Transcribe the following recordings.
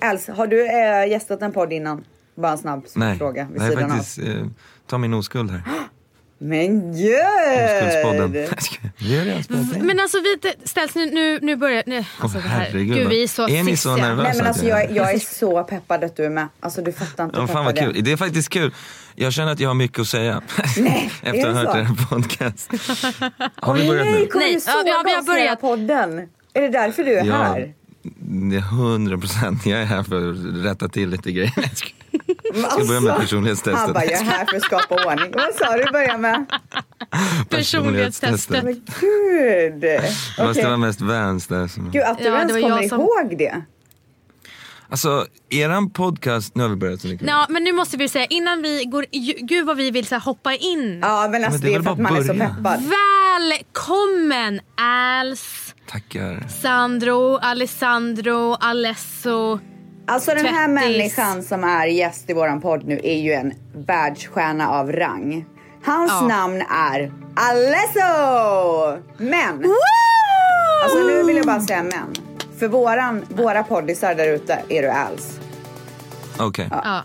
Els, har du äh, gästat en podd innan? Bara en snabb Nej, fråga vid är sidan faktiskt, eh, ta min oskuld här. av. Men gud! Men alltså vi ställs nu, nu, nu börjar, nu, alltså här, herregud, gud vi är så är ni så nervösa? Nej men alltså jag, jag är så peppad att du är med. Alltså du fattar inte Ja, fan vad kul. Det är faktiskt kul. Jag känner att jag har mycket att säga. Nej, Efter att ha hört er podcast. Har vi börjat nej, nu? kommer Nej, du ja, såga vi har- vi har börjat. podden? Är det därför du är Ja. här? Det är hundra procent. Jag är här för att rätta till lite grejer. Jag ska, ska börja med alltså, personlighetstestet. Han bara, jag är här för att skapa ordning. Vad sa du i början med? Personlighetstestet. Men gud! Okej. det var mest Vans där. Som... Gud, att du Ja, ens kommer jag som- ihåg det. Alltså, eran podcast, nu har vi börjat så mycket. Ja, men nu måste vi säga innan vi går, gud vad vi vill så här, hoppa in. Ja, men alltså Men det är det är väl för att man är så börja. peppad. Välkommen Als, Tackar. Sandro, Alessandro, Alesso. Alltså den här människan som är gäst i våran podd nu är ju en världsstjärna av rang. Hans Ja. namn är Alesso! Men, alltså nu vill jag bara säga men. För våran, våra poddisar där ute är du Als. Okej. Ja.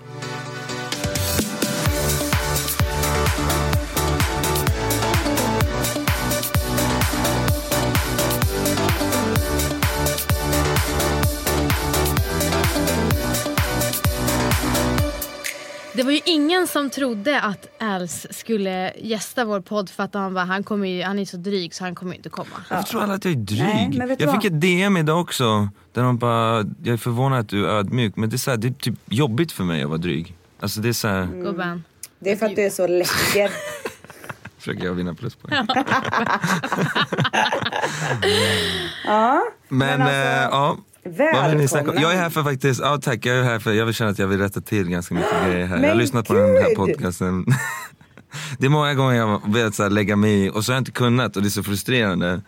Det var ju ingen som trodde att Els skulle gästa vår podd för att han, bara, han, kommer ju, han är så dryg så han kommer inte komma. Varför tror alla att jag är dryg? Nej, jag vad? fick ett DM idag också. Där de bara, jag är förvånad att du är ödmjuk. Men det är, så här, det är typ jobbigt för mig att vara dryg. Alltså det är så här, Mm. Det är för att du är så läcker. Försöker jag vinna pluspoäng. Ja, Men, Men alltså, eh, ja. Välkommen. Jag är här för faktiskt, ja tack, jag är här för, jag vill känna att jag vill rätta till ganska mycket grejer här. jag har Men lyssnat på den här gud! podcasten. det är många gånger jag har velat så här, lägga mig i och så har jag inte kunnat och det är så frustrerande.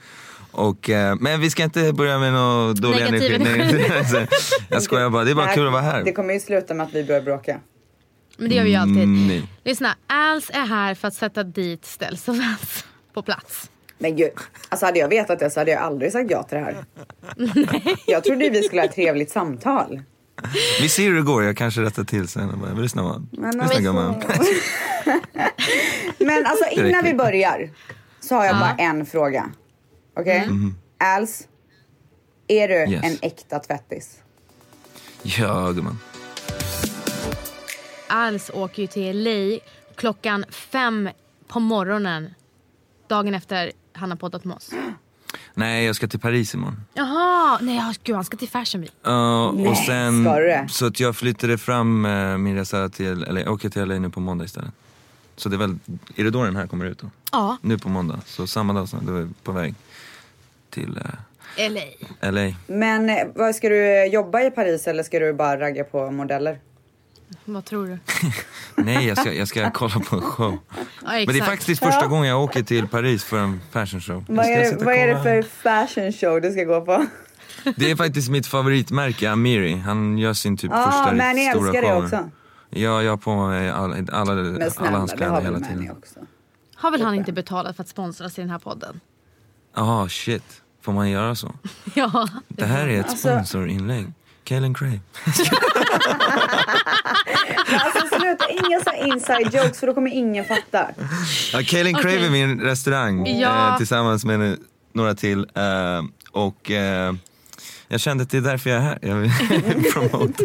Och, eh, men vi ska inte börja med någon dålig Negativ energi. energi. Jag skojar bara, det är bara Nej, kul att vara här. Det kommer ju sluta med att vi börjar bråka. Men det gör vi ju alltid. Mm, nej. Lyssna, Als är här för att sätta dit Vans på plats. Men gud, alltså hade jag vetat det så hade jag aldrig sagt ja till det här. Jag trodde vi skulle ha ett trevligt samtal. Vi ser hur det går, jag kanske rättar till sen. bara, Lyssna man. Men Lyssna alltså- gumman. Men alltså innan vi börjar så har jag Ja. bara en fråga. Okej? Als, är du Yes. en äkta tvättis? Ja gumman. Als åker ju till LA klockan fem på morgonen. Dagen efter han har poddat med oss. Nej jag ska till Paris imorgon. Jaha, nej ja, gud han ska till Fashion Week. Ja, Nej, och sen, ska du så att jag flyttade fram eh, min resa till, eller jag åker till LA nu på måndag istället. Så det är väl, är det då den här kommer ut då? Ja, Nu på måndag, så samma dag som då är på väg till eh, LA. LA. Men eh, vad ska du jobba i Paris eller ska du bara ragga på modeller? Vad tror du? Nej jag ska, jag ska kolla på en show. Ja, Men det är faktiskt första gången jag åker till Paris för en fashion show. Vad är, det, vad är det för fashion show du ska gå på? Det är faktiskt mitt favoritmärke, Amiri. Han gör sin typ Ja, första men riktigt stora älskar det shower. också. Ja, jag har på mig alla, alla, Men alla snälla, hans det kläder hela tiden. också? Har väl han inte betalat för att sponsras i den här podden? Jaha, shit. Får man göra så? Ja. Det här är ett Alltså- sponsorinlägg. Kaelin Cray. Alltså sluta, inga så inside jokes för då kommer ingen fatta. Ja, Kaelin Cray är min restaurang Ja. eh, tillsammans med några till. Eh, och eh, jag kände att det är därför jag är här. Jag vill promota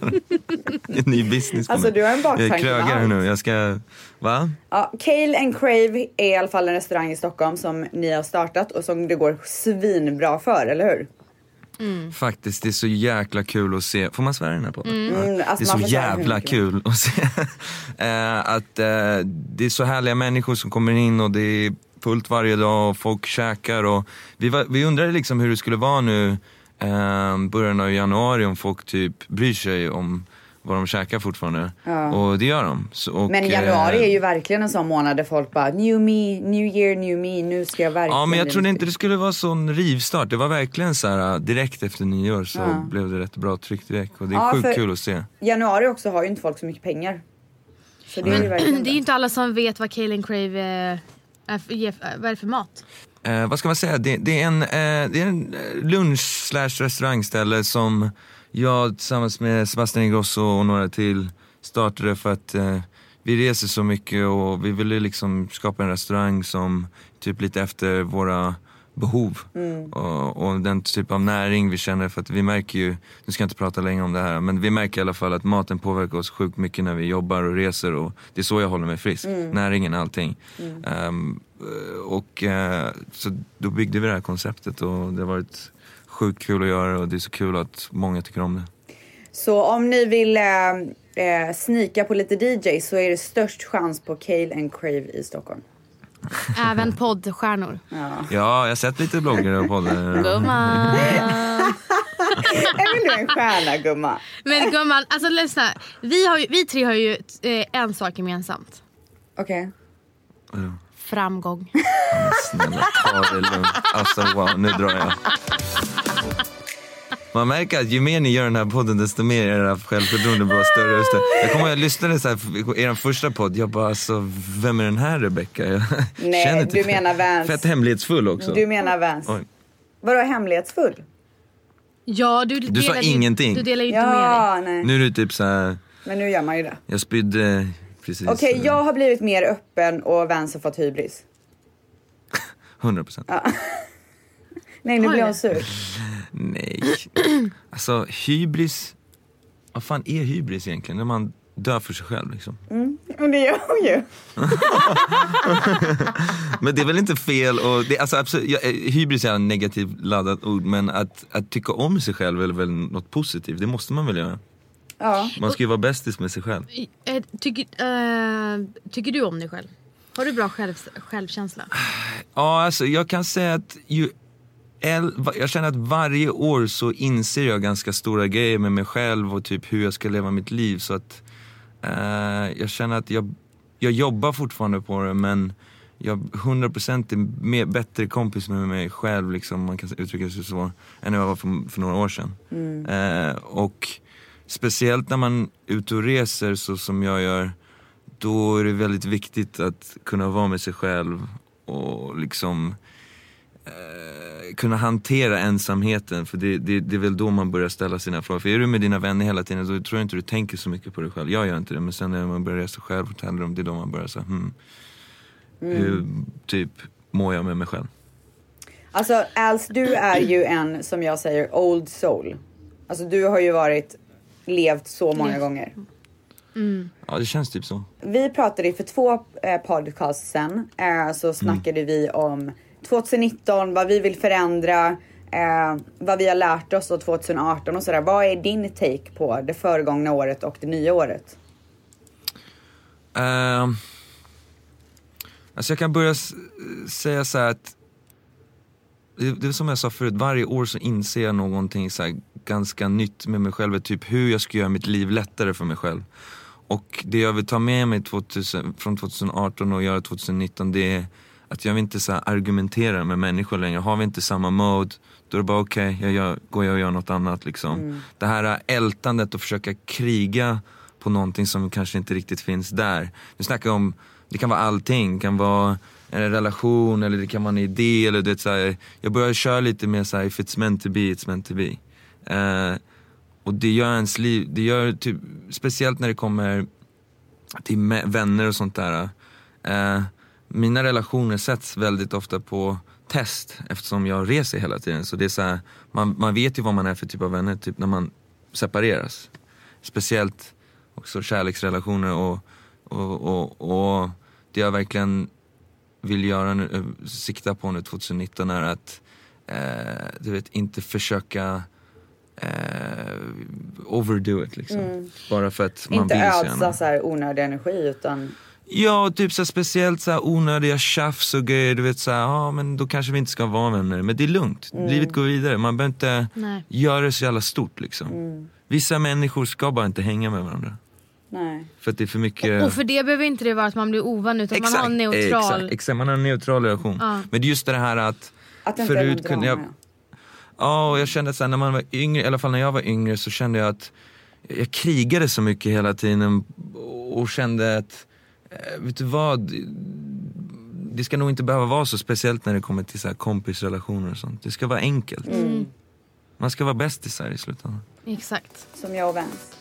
en ny business Alltså, mig. du har en baktanke Jag är allt. nu. Jag ska... Va? Ja, Kale and Crave är i alla fall en restaurang i Stockholm som ni har startat och som det går svinbra för, eller hur? Faktiskt, det är så jäkla kul att se. Får man svära i den här podden? Ja. Mm, alltså, det är så jävla kul att se eh, att eh, det är så härliga människor som kommer in och det är fullt varje dag och folk käkar och vi, var, vi undrade liksom hur det skulle vara nu eh, början av januari om folk typ bryr sig om vad de käkar fortfarande. Ja. Och det gör de. Så, och, Men januari eh, är ju verkligen en sån månad där folk bara new me, new year, new me, nu ska jag verkligen Ja men jag trodde nyttig." inte det skulle vara sån rivstart. Det var verkligen så här direkt efter nyår så Ja. blev det rätt bra tryck direkt och det är Ja, sjukt kul att se. Januari också har ju inte folk så mycket pengar. Så det är ju Det är ju inte alla som vet vad Kaelin Crave eh, är för, ger- vad är det för mat. Eh, vad ska man säga? Det, det är en, eh, det är en eh, lunch slash restaurangställe som jag tillsammans med Sebastian Ingrosso och några till startade för att eh, vi reser så mycket och vi ville liksom skapa en restaurang som typ lite efter våra behov och, och den typ av näring vi känner för att vi märker ju, nu ska jag inte prata längre om det här, men vi märker i alla fall att maten påverkar oss sjukt mycket när vi jobbar och reser och det är så jag håller mig frisk. Näringen, allting. Ehm, och eh, så då byggde vi det här konceptet och det har varit sjukt kul att göra och det är så kul att många tycker om det. Så om ni vill eh, eh, snika på lite DJ så är det störst chans på Kale and Crave i Stockholm. Även poddstjärnor. Ja. Ja, jag har sett lite bloggar och poddar. Gumman. Är väl du en stjärna gumma? Men gumman, alltså lyssna. Vi, har ju, vi tre har ju eh, en sak gemensamt. Okej. Framgång. Snälla ta det lugnt. Alltså wow, nu drar jag. Man märker att ju mer ni gör den här podden desto mer är era självförtroende bara större och större. Jag kommer ihåg jag lyssnade så här er första podd, jag bara alltså, vem är den här Rebecca? Jag Nej, känner du menar Vance. Fett hemlighetsfull också. Du menar Vance. Oj. Vadå hemlighetsfull? Ja, du, Du sa delar ju- ingenting. Du delar ju inte med dig. Ja, nej. Nu är det typ så här, Men nu gör man ju det. jag spydde precis. Okej, jag har blivit mer öppen och Vance har fått hybris. 100 procent. Nej, nu blir hon sur. Nej. Alltså hybris, vad fan är hybris egentligen? När man dör för sig själv liksom. Och det gör hon ju. Men det är väl inte fel och det, alltså absolut, ja, eh, hybris är ett negativt laddat ord men att, att tycka om sig själv är väl något positivt, det måste man väl göra? Ja. Man ska ju vara bästis med sig själv. Eh, Tycker, eh, tycker du om dig själv? Har du bra själv, självkänsla? Ja alltså jag kan säga att ju jag känner att varje år så inser jag ganska stora grejer med mig själv och typ hur jag ska leva mitt liv så att eh, jag känner att jag, jag jobbar fortfarande på det men jag 100% är mer, bättre kompis med mig själv liksom, man kan uttrycka sig så, än jag var för, för några år sedan. Eh, och speciellt när man är ute och reser så som jag gör då är det väldigt viktigt att kunna vara med sig själv och liksom eh, kunna hantera ensamheten för det, det, det är väl då man börjar ställa sina frågor. För är du med dina vänner hela tiden då tror jag inte du tänker så mycket på dig själv. Jag gör inte det men sen när man börjar resa själv och tänder om det är då man börjar säga hmm, hur typ mår jag med mig själv? Alltså Als, du är ju en, som jag säger, old soul. Alltså du har ju varit, levt så många gånger. Ja det känns typ så. Vi pratade för två eh, podcasts sen, eh, så snackade vi om 2019, vad vi vill förändra, eh, vad vi har lärt oss och 2018 och sådär. Vad är din take på det föregångna året och det nya året? Uh, alltså jag kan börja säga så här att det, det är som jag sa förut, varje år så inser jag någonting så här ganska nytt med mig själv. Typ hur jag ska göra mitt liv lättare för mig själv. Och det jag vill ta med mig 2000, från 2018 och göra 2019 det är att jag vill inte så argumentera med människor längre. Har vi inte samma mode, då är det bara okej, jag gör, går jag och gör något annat liksom. Det här ältandet och försöka kriga på någonting som kanske inte riktigt finns där. Nu snackar jag om, det kan vara allting, det kan vara en relation eller det kan vara en idé eller det så här, Jag börjar köra lite mer så här, if it's meant to be, it's meant to be. Eh, och det gör ens liv, det gör typ, speciellt när det kommer till vänner och sånt där. Eh, mina relationer sätts väldigt ofta på test eftersom jag reser hela tiden. Så det är så här, man, man vet ju vad man är för typ av vänner typ när man separeras. Speciellt också kärleksrelationer och, och, och, och det jag verkligen vill göra nu, eh, sikta på nu 2019 är att eh, du vet, inte försöka eh, overdo it liksom. Bara för att man inte vill så ödsla gärna. så här onödig energi utan Ja, typ så speciellt så här onödiga tjafs och grejer. Du vet så här, ja men då kanske vi inte ska vara vänner. Men det är lugnt, livet går vidare. Man behöver inte Nej. göra det så jävla stort liksom. Vissa människor ska bara inte hänga med varandra. nej. För att det är för mycket... Och för det behöver inte det vara att man blir ovän utan man har en neutral... Exakt, exakt, man har en neutral relation. Ja. Men det är just det här att... Att det inte är kunde jag. Ja, och jag kände att så här, när man var yngre, i alla fall när jag var yngre så kände jag att jag krigade så mycket hela tiden och kände att, eh, vet du vad? Det ska nog inte behöva vara så speciellt när det kommer till så här kompisrelationer och sånt. Det ska vara enkelt. Man ska vara bästisar i slutändan. Exakt. Som jag och Vans.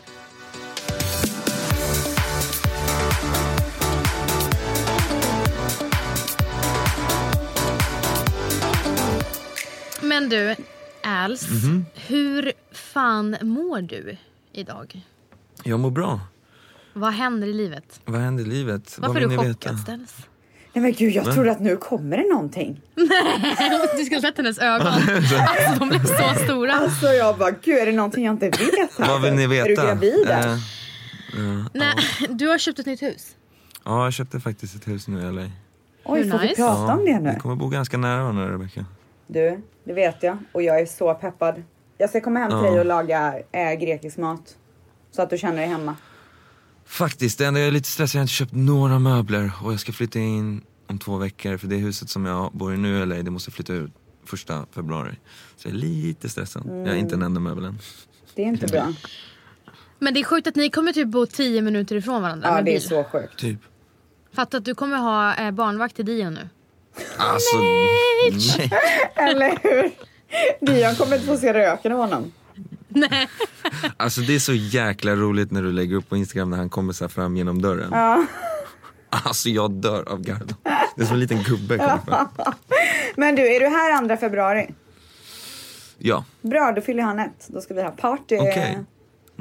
Men du, Als. Mhm. Hur fan mår du idag? Jag mår bra. Vad händer i livet? Vad händer i livet? Varför Vad är du chockad? Ställs? Nej men gud jag Va? trodde att nu kommer det någonting. Du skulle sett hennes ögon. Alltså de blev så stora. Alltså jag bara, gud är det någonting jag inte vet? här? Vad vill ni veta? Är du gravid? Eh, där? ja. Nej, du har köpt ett nytt hus. ja, jag köpte faktiskt ett hus nu i LA. Oj, hur får vi nice? prata om det nu? Vi kommer bo ganska nära varandra Rebecka. Du, det vet jag. Och jag är så peppad. Jag ska komma hem till Ja. dig och laga äh, grekisk mat. Så att du känner dig hemma. Faktiskt, det enda jag är lite stressad, jag har inte köpt några möbler och jag ska flytta in om två veckor för det huset som jag bor i nu LA, det måste flytta ut första februari. Så jag är lite stressad. Jag har inte en enda möbel än. Det är inte bra. Men det är sjukt att ni kommer typ bo 10 minuter ifrån varandra Ja, med det är bil. så sjukt. Typ. Fatta att du kommer ha eh, barnvakt till Dion nu. Alltså, nej. Eller hur? Dion kommer inte få se röken av honom. Nej. Alltså det är så jäkla roligt när du lägger upp på Instagram när han kommer så fram genom dörren. Ja. Alltså jag dör av garv. Det är som en liten gubbe kommer fram. Men du, är du här 2 februari? Ja, Bra, då fyller han ett. Då ska vi ha party. okej.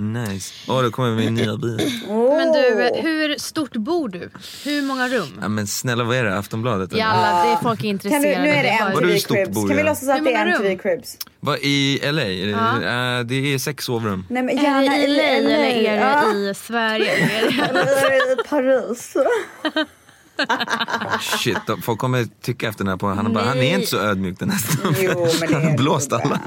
Nice. Åh, då kommer min nya bil. Men du, hur stort bor du? Hur många rum? Ja, men snälla vad är det? Aftonbladet? eller? Jalla, det är folk är Kan intresserade. du, nu är det Vadå, hur MTV stort Cribs. bor Kan vi jag? låtsas att Hur det är många MTV rum? Cribs? Vad, I LA? Eh, det är sex sovrum. Nej men Är gärna det i LA eller är Ja. det i Sverige? Eller är det i Paris? Shit, folk kommer tycka efter den här på han, bara, han är inte så ödmjuk den här snubben. Han blåst alla.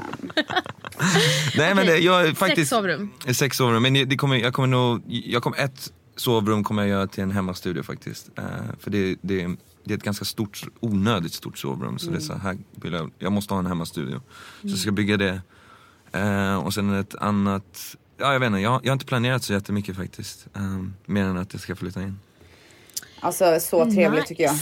Nej men det, jag faktiskt... Sex sovrum. Sex sovrum, men det kommer, jag kommer nog, jag kommer ett sovrum kommer jag göra till en hemmastudio faktiskt. Eh, för det, det, det är ett ganska stort, onödigt stort sovrum. Så det är så här, jag, jag måste ha en hemmastudio. Så jag ska bygga det. Eh, och sen ett annat, ja jag vet inte, jag, jag har inte planerat så jättemycket faktiskt. Eh, mer än att jag ska flytta in. Alltså så trevligt Nice. tycker jag.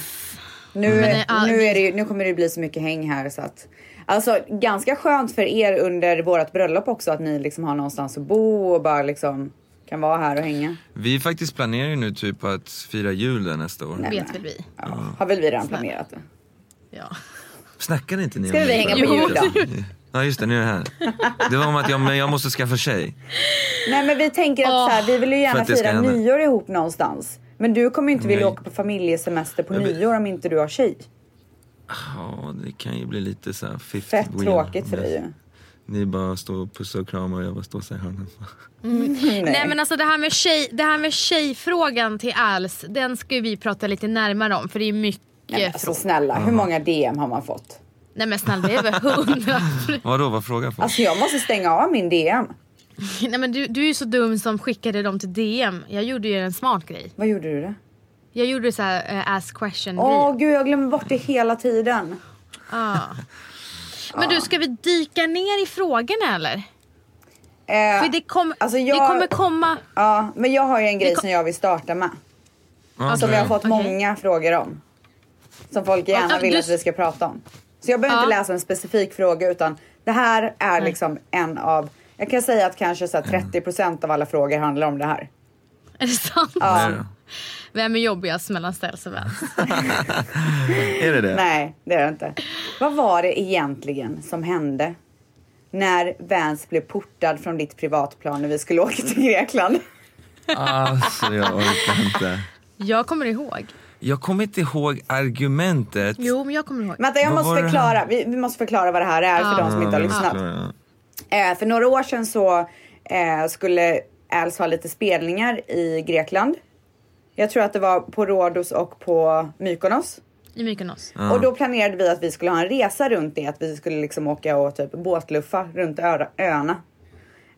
Nu, det nu, är det, nu kommer det bli så mycket häng här så att Alltså ganska skönt för er under vårt bröllop också att ni liksom har någonstans att bo och bara liksom kan vara här och hänga. Vi faktiskt planerar ju nu typ på att fira jul där nästa år. Vet väl vi. Ja, har väl vi redan planerat det. Ja. Snackade inte ni Ska om vi hänga på jul då? Ja just det, nu är jag här. Det var om att jag, men jag måste skaffa tjej. Nej men vi tänker att så här, vi vill ju gärna fira nyår ihop någonstans. Men du kommer ju inte vilja Nej. åka på familjesemester på vi- nyår om inte du har tjej. Ja, det kan ju bli lite så här Fett wheel. tråkigt för dig ju. Ni bara står och pussar och kramar och jag bara står så här i hörnet. Nej. Nej men alltså det här med, tjej, det här med tjejfrågan till Als, den ska ju vi prata lite närmare om för det är mycket Nej, alltså frågor. snälla, hur många DM har man fått? Nej men snälla det är väl hundra. Vadå, vad frågar folk? Alltså jag måste stänga av min DM. Nej men du, du är ju så dum som skickade dem till DM. Jag gjorde ju en smart grej. Vad gjorde du då? Jag gjorde så här uh, ask question Åh gud jag glömmer bort det hela tiden. Ah. Men du ska vi dyka ner i frågorna eller? Eh, För det, kom, alltså, jag- det kommer komma... Ja, men jag har ju en grej kom- som jag vill starta med. Ja, Som jag har fått Okej. många frågor om. Som folk gärna vill du- att vi ska prata om. Så jag behöver Ja. inte läsa en specifik fråga utan det här är liksom en av, jag kan säga att kanske så här 30% av alla frågor handlar om det här. Är det sant? Det? Vem är jobbigast mellan Ställs och Vans? Är det det? Nej, det är det inte. Vad var det egentligen som hände när Vans blev portad från ditt privatplan när vi skulle åka till Grekland? Alltså jag orkar inte. Jag kommer ihåg. Jag kommer inte ihåg argumentet. Jo men jag kommer ihåg. Vänta, jag Vad måste förklara. Vi, vi måste förklara vad det här är för Ja. de som inte har Ja, lyssnat. Eh, för några år sedan så eh, skulle Els ha lite spelningar i Grekland. Jag tror att det var på Rhodos och på Mykonos. I Mykonos. Ja. Och då planerade vi att vi skulle ha en resa runt det. Att vi skulle liksom åka och typ båtluffa runt ö- öarna.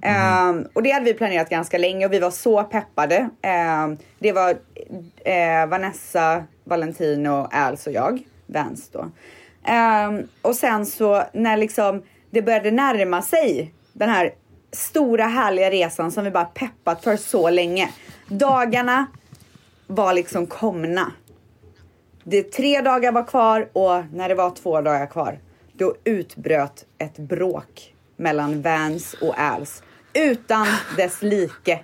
Ehm, och det hade vi planerat ganska länge och vi var så peppade. Ehm, det var eh, Vanessa, Valentino, Els och jag. Vans då. Ehm, och sen så när liksom det började närma sig den här stora härliga resan som vi bara peppat för så länge. Dagarna var liksom komna. Det tre dagar var kvar och när det var två dagar kvar då utbröt ett bråk mellan Vans och Als. Utan dess like.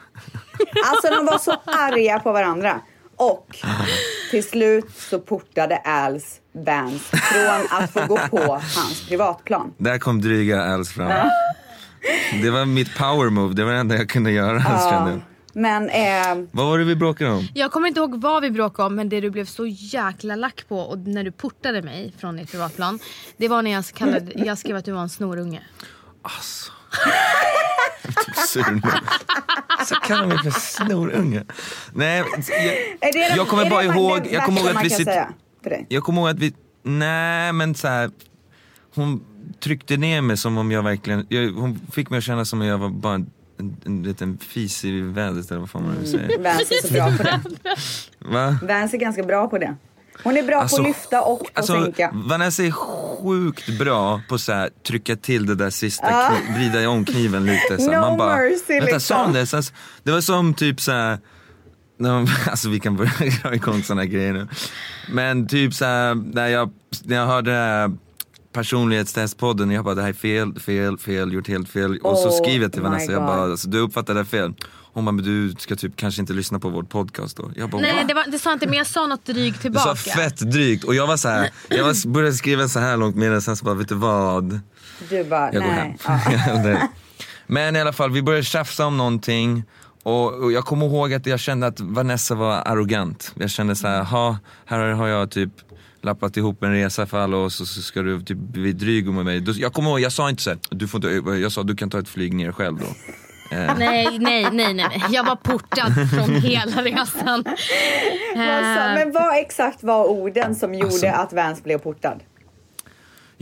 Alltså de var så arga på varandra. Och till slut så portade Als Vans från att få gå på hans privatplan. Där kom dryga Els fram. Det var mitt power move, det var det enda jag kunde göra. jag. Men eh, Vad var det vi bråkade om? Jag kommer inte ihåg vad vi bråkade om men det du blev så jäkla lack på och när du portade mig från ditt privatplan. Det var när jag, kallade, jag skrev att du var en snorunge. Alltså. Jag typ sur nu. Så kallar mig för snorunge. Nej, jag, Jag kommer bara ihåg- jag kommer ihåg att vi sitter- dig? jag kommer ihåg att vi, nej men så här. Hon tryckte ner mig som om jag verkligen, jag, hon fick mig att känna som om jag var bara en, en, en liten fis i vädret eller vad fan man nu säger. Vans är så bra på det. Va? Vans är ganska bra på det. Hon är bra på att lyfta och på att alltså, sänka. Vanessa är sjukt bra på att trycka till det där sista, kni- vrida om kniven lite. Så. No Man bara, mercy, vänta, liksom. sa hon det? Så, det var som typ så här, alltså vi kan börja dra igång här grejer nu. Men typ så här, när jag, när jag hörde personlighetstestpodden, jag bara det här är fel, fel, fel, gjort helt fel. Och så Oh skriver jag till my Vanessa, jag bara, alltså, du uppfattade det fel. Hon bara, men du ska typ kanske inte lyssna på vår podcast då. Jag bara, Nej, nej det, var, det sa inte men jag sa något drygt Du tillbaka. sa fett drygt och jag var så här, jag var, började skriva så här långt med den sen så bara, vet du vad? Du bara, Jag går hem. nej. Ja. Men i alla fall, vi började tjafsa om någonting. Och, och jag kommer ihåg att jag kände att Vanessa var arrogant. Jag kände så här, ha, här har jag typ lappat ihop en resa för alla oss och så ska du typ bli dryg med mig. Jag kommer ihåg, jag sa inte så här, du får inte, jag sa du kan ta ett flyg ner själv då. Eh, Nej, nej, nej, nej. Jag var portad från hela resan. Eh, Men vad exakt var orden som gjorde Alltså- att Vans blev portad?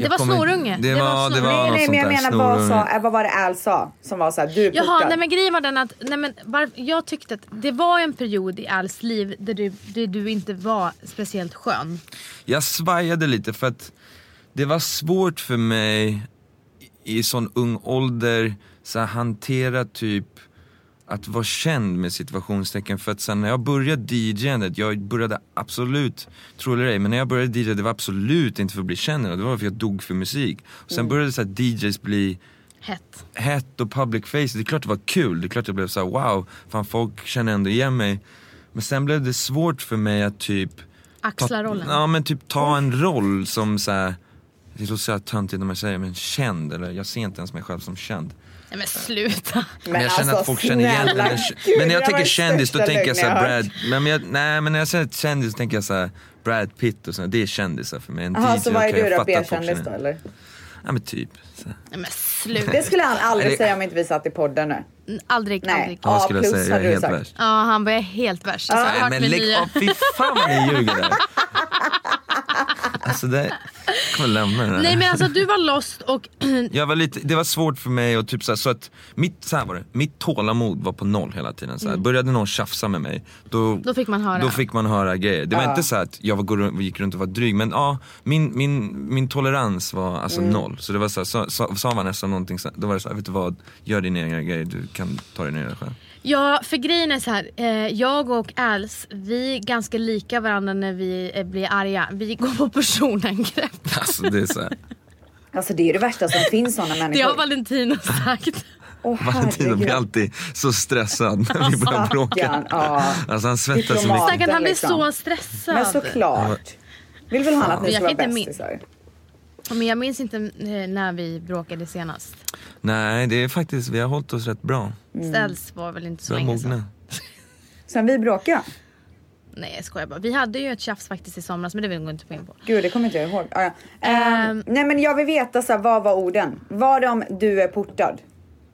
Jag var kommer- snorunge. Det Det var det snorunge. var nej, något nej, sånt men jag menar vad, snorunge. sa, vad var det Al sa som var så här, du är Jaha, nej men grejen var den att nej, men, var, jag tyckte att det var en period i Als liv där du, där du inte var speciellt skön. Jag svajade lite för att det var svårt för mig i, sån ung ålder så hantera typ att vara känd med situationstecken för att sen när jag började DJandet, jag började absolut, tro eller ej, men när jag började DJ det var absolut inte för att bli känd, det var för att jag dog för musik. Och sen började så DJs bli Hett. hett och public face, det är klart det var kul, det är klart jag blev så här: wow, fan folk känner ändå igen mig. Men sen blev det svårt för mig att typ Axla ta, rollen. Ja men typ ta en roll som så här. Det låter så töntigt när man säger men känd, eller jag ser inte ens mig själv som känd. Nej men sluta. Men, jag känner att folk känner igen alltså, snälla, eller, gud, Men när jag tänker kändis då tänker jag såhär Brad, men jag, nej men när jag säger kändis tänker jag såhär Brad Pitt och sådär, det är kändisar för mig. En Jaha, DJ, så vad är okej, du då? B-kändis då eller? Ja men typ. Så. Nej men sluta. Det skulle han aldrig säga om inte vi satt i podden nu. Aldrig, Nej. aldrig. Ja, vad skulle jag plus säga? Jag är du helt sagt. värst. Ja han var helt värst. Alltså, hört Men lägg av, fy fan vad ni ljuger där. Alltså det, jag kommer lämna den här. Nej men alltså du var lost och Jag var lite, det var svårt för mig och typ så, här, så att mitt, så här var det, mitt tålamod var på noll hela tiden. Så här. Började någon tjafsa med mig, då, Mm. Då fick man höra. då fick man höra grejer. Det var Ja. inte så att jag gick runt och var dryg men ja, min, min, min tolerans var alltså Mm. noll. Så det var så, här, så, så sa man nästan någonting, så, då var det så här, vet du vad, gör dina egna grejer, du kan ta dig ner själv. Ja, för grejen är så här. Eh, jag och Els, vi är ganska lika varandra när vi eh, blir arga. Vi går på personangrepp. Alltså det är så här. Alltså det är det värsta som finns sådana Det har människor. Valentino sagt. Åh Valentino blir alltid så stressad när vi börjar bråka. Stackarn, ja. Alltså han svettas så mycket. Stackarn, han blir liksom. så stressad. Men såklart. Vill väl han att ni Jag ska vara bästisar? Men jag minns inte eh, när vi bråkade senast. Nej det är faktiskt, vi har hållit oss rätt bra. Mm. Ställs var väl inte så länge sedan. mogna. Sen vi bråkade? Nej jag skojar bara. Vi hade ju ett tjafs faktiskt i somras men det vill jag inte gå in på. Gud det kommer inte jag ihåg. Ah, ja. Ehm. Ehm, nej men jag vill veta så här, vad var orden? Var de du är portad?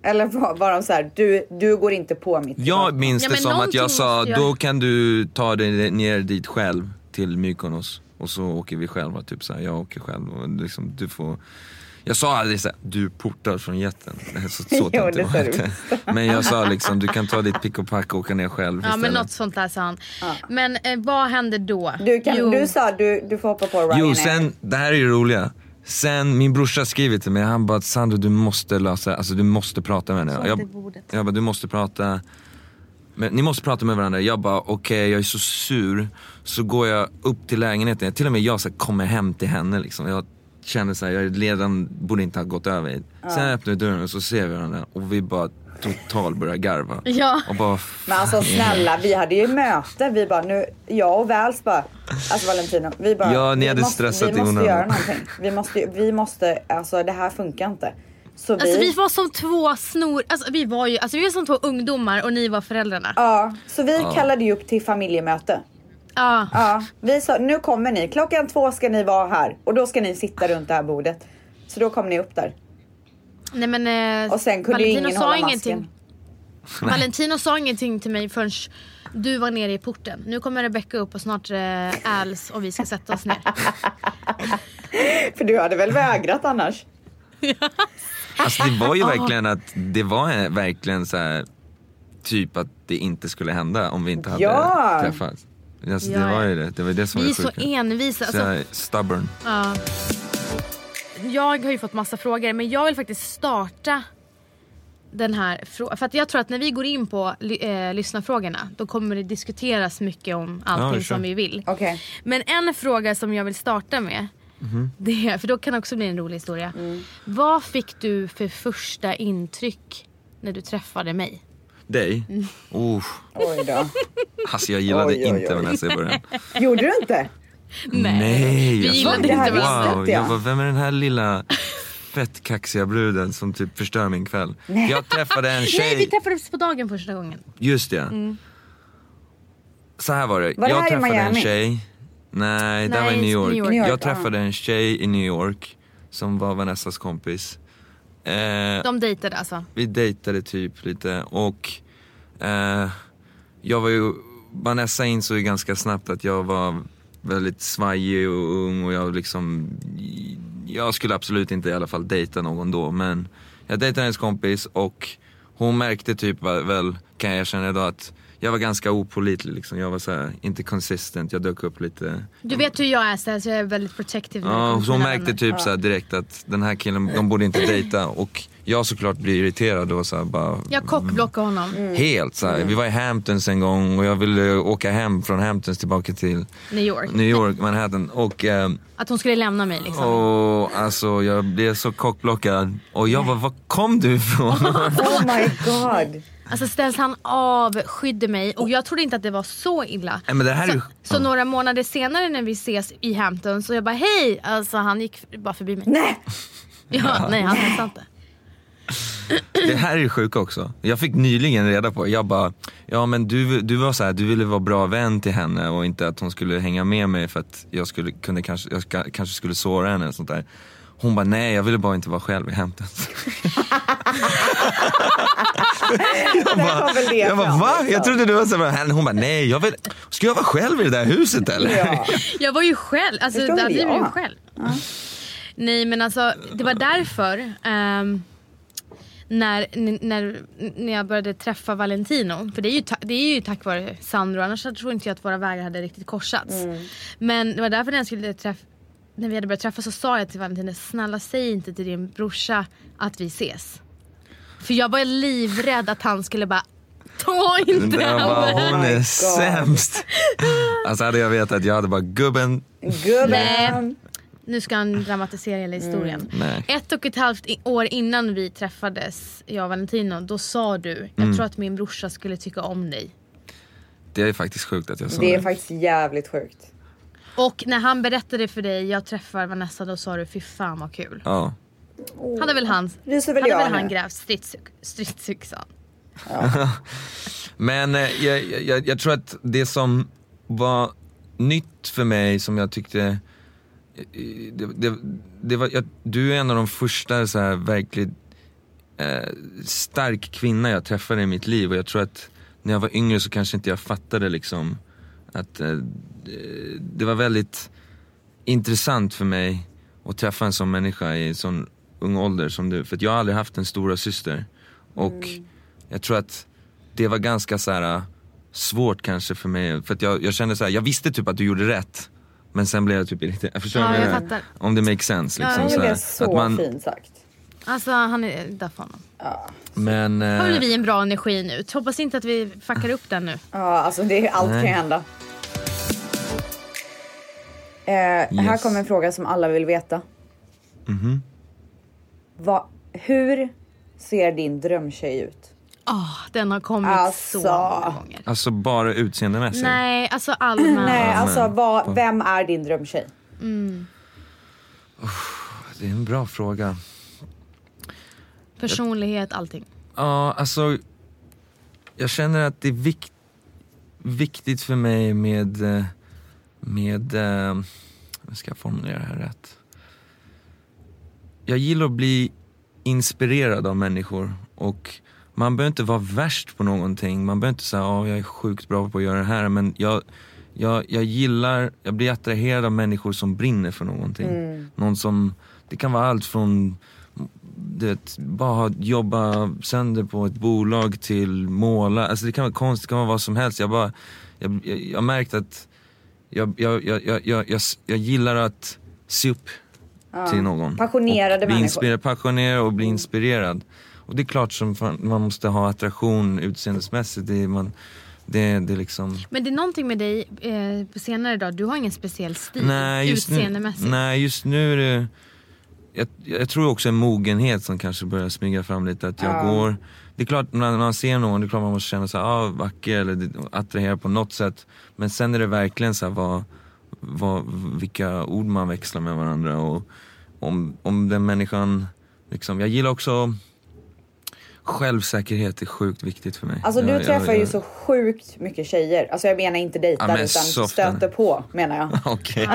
Eller var, var de så här, du, du går inte på mitt Jag minns Ja, det men som att jag sa, jag- då kan du ta dig ner dit själv till Mykonos och så åker vi själva, typ så här, jag åker själv och liksom, du får jag sa aldrig såhär, du portar från jätten. Är Så, så Jo, det var sa det du inte. Men jag sa liksom, du kan ta ditt pick och pack och åka ner själv Ja istället. men något sånt där sa han. Men eh, vad hände då? Du, kan, du sa du, du får hoppa på Ryanair. Jo, sen, det här är ju roliga. Sen, min brorsa skriver till mig, han bara Sandro du måste lösa, alltså du måste prata med henne. Jag, jag bara, du måste prata, men, ni måste prata med varandra. Jag bara, okej jag är så sur. Så går jag upp till lägenheten, till och med jag så här, kommer hem till henne liksom. Jag kände så här, jag redan borde inte ha gått över hit. Sen öppnar vi dörren och så ser vi varandra och vi bara totalt börjar garva. Ja. Och bara, Men alltså snälla, vi hade ju möte. Vi bara nu, jag och Väls bara, alltså Valentino, vi bara. Ja, ni vi hade måste, stressat Vi i måste onödan. göra någonting. Vi måste, vi måste, alltså det här funkar inte. Så Alltså vi, vi var som två snor, alltså vi var ju alltså, vi var som två ungdomar och ni var föräldrarna. ja, så vi kallade ju upp till familjemöte. Ja. Ja, vi sa nu kommer ni. Klockan två ska ni vara här och då ska ni sitta runt det här bordet. Så då kom ni upp där. Nej men eh, Och sen kunde Valentino ingen sa hålla ingenting. masken. Valentino sa ingenting till mig förrän du var nere i porten. Nu kommer Rebecca upp och snart eh, Als och vi ska sätta oss ner. För du hade väl vägrat annars? Alltså det var ju verkligen att, det var eh, verkligen så här, typ att det inte skulle hända om vi inte hade Ja. träffats. Alltså det Ja, var ju det, det var det som Vi är så sjuka. envisa. Så Alltså, jag är stubborn. ja. Jag har ju fått massa frågor men jag vill faktiskt starta den här frågan. För att jag tror att när vi går in på eh, lyssnarfrågorna då kommer det diskuteras mycket om allting Ja, som vi vill. Okej. Men en fråga som jag vill starta med, Mhm. det är, för då kan det också bli en rolig historia. Vad fick du för första intryck när du träffade mig? Dig? Mm. Oh, Oj då. alltså jag gillade Oj, oj, oj. inte Vanessa i början. Gjorde du inte? Nej, vi jag gillade det inte. Wow, jag. jag bara, vem är den här lilla fett kaxiga bruden som typ förstör min kväll? Jag träffade en Nej, vi tjej, träffades på dagen första gången. just det. Så här var det, Var det jag i träffade en tjej, nej det här var i Nej, New York. New York. New York, Jag träffade en tjej i New York som var Vanessas kompis. Eh, De dejtade alltså. vi dejtade typ lite och eh, jag var ju, Vanessa insåg ju ganska snabbt att jag var väldigt svajig och ung och jag liksom, jag skulle absolut inte i alla fall dejta någon då men jag dejtade hennes kompis och hon märkte typ väl, kan jag erkänna idag, att jag var ganska opålitlig liksom. Jag var så här, inte consistent, jag dök upp lite Du vet hur jag är så, här, så jag är väldigt protective. Ja, så hon märkte typ så här direkt att den här killen, de borde inte dejta och jag såklart blir irriterad och så här bara Jag kockblockade honom. Helt så här. Vi var i Hamptons en gång och jag ville åka hem från Hamptons tillbaka till New York. New York, Manhattan och, eh, Att hon skulle lämna mig liksom. och alltså jag blev så kockblockad och jag bara, var kom du ifrån? Oh my god. Alltså ställs han avskydde mig och jag trodde inte att det var så illa. Nej, men det här är Så, ju, så några månader senare när vi ses i Hampton så jag bara hej, alltså han gick bara förbi mig. Nej. Ja, nej han hälsade inte. det här är ju sjukt också. Jag fick nyligen reda på, jag bara, ja men du, du var så här, du ville vara bra vän till henne och inte att hon skulle hänga med mig för att jag skulle kunde kanske, jag ska, kanske skulle såra henne eller sånt där. Hon bara, nej jag ville bara inte vara själv i Hamptons. Var väl det Jag bara va? liksom. Jag trodde du var såhär, hon bara nej, jag vill, ska jag vara själv i det där huset eller? Ja. Jag var ju själv, alltså väl hade jag ju jag. själv. Nej men alltså det var därför ehm, när, när, när jag började träffa Valentino, för det är ju, ta, det är ju tack vare Sandro, annars så tror inte jag att våra vägar hade riktigt korsats. Men det var därför när jag skulle träffa när vi hade börjat träffas så sa jag till Valentino, snälla säg inte till din brorsa att vi ses. För jag var livrädd att han skulle bara, ta inte henne. hon är God. sämst. Alltså hade jag vetat, jag hade bara gubben, Gubben. Nu ska han dramatisera hela historien. Mm. Ett och ett halvt år innan vi träffades, jag och Valentino, då sa du Mm. jag tror att min brorsa skulle tycka om dig. det är faktiskt sjukt att jag sa Det det. är faktiskt jävligt sjukt. Och när han berättade för dig, jag träffar Vanessa, då sa du fy fan vad kul. Ja. Hade väl han, väl hade jag väl han grävt stridsyx- stridsyxan. Men eh, jag, jag, jag tror att det som var nytt för mig som jag tyckte eh, det, det, det var, jag, du är en av de första så här verkligt eh, stark kvinna jag träffade i mitt liv och jag tror att när jag var yngre så kanske inte jag fattade liksom att eh, det- det var väldigt intressant för mig att träffa en sån människa i en sån ung ålder som du. För att jag har aldrig haft en stora syster och jag tror att det var ganska så här svårt kanske för mig. För att jag, jag kände så här, jag visste typ att du gjorde rätt. Men sen blev jag typ irriterad. Jag förstår Ja, jag fattar. Om det makes sense. Ja, Liksom, Det så är här, så att man, fint sagt. Alltså han är där för honom. Men, Har eh, vi en bra energi nu? Hoppas inte att vi fuckar upp den nu. Ja, alltså det, allt kan Nej. hända. Eh, Här Yes. kommer en fråga som alla vill veta. Mhm. Vad, hur ser din drömtjej ut? Åh, den har kommit Alltså. så många gånger. Alltså bara utseendemässigt? Nej, alltså allmänt. Nej, alltså vad, vem är din drömtjej? Det är en bra fråga. Personlighet, allting. Ja, alltså. Jag känner att det är vik- viktigt för mig med, eh, med, eh, hur ska jag formulera det här rätt? Jag gillar att bli inspirerad av människor och man behöver inte vara värst på någonting. Man behöver inte säga att jag är sjukt bra på att göra det här men jag, jag, jag gillar, jag blir attraherad av människor som brinner för någonting. Någon som, det kan vara allt från det, bara jobba sönder på ett bolag till måla. Alltså det kan vara konst, det kan vara vad som helst. Jag bara, jag, jag, jag märkt att jag, jag, jag, jag, jag, jag, jag gillar att se upp till någon. Passionerade och bli människor. inspirerad, passionerad och bli inspirerad. Och det är klart som fan, man måste ha attraktion utseendesmässigt. Det är, man, det, det är liksom... Men det är någonting med dig eh, på senare dag, du har ingen speciell stil Nej just, nu, utseendemässigt. nej, just nu är det... Jag, jag tror också en mogenhet som kanske börjar smyga fram lite. Att jag Ja. går... Det är klart när man ser någon, det är klart man måste känna sig ah, vacker eller attraherad på något sätt. Men sen är det verkligen så här, vad, vad, vilka ord man växlar med varandra. Och om, om den människan... Liksom, jag gillar också... Självsäkerhet är sjukt viktigt för mig. Alltså du Jag- jag- träffar ju jag- så sjukt mycket tjejer. Alltså jag menar inte dejtar Ja, men utan så ofta. stöter på menar jag. Okej.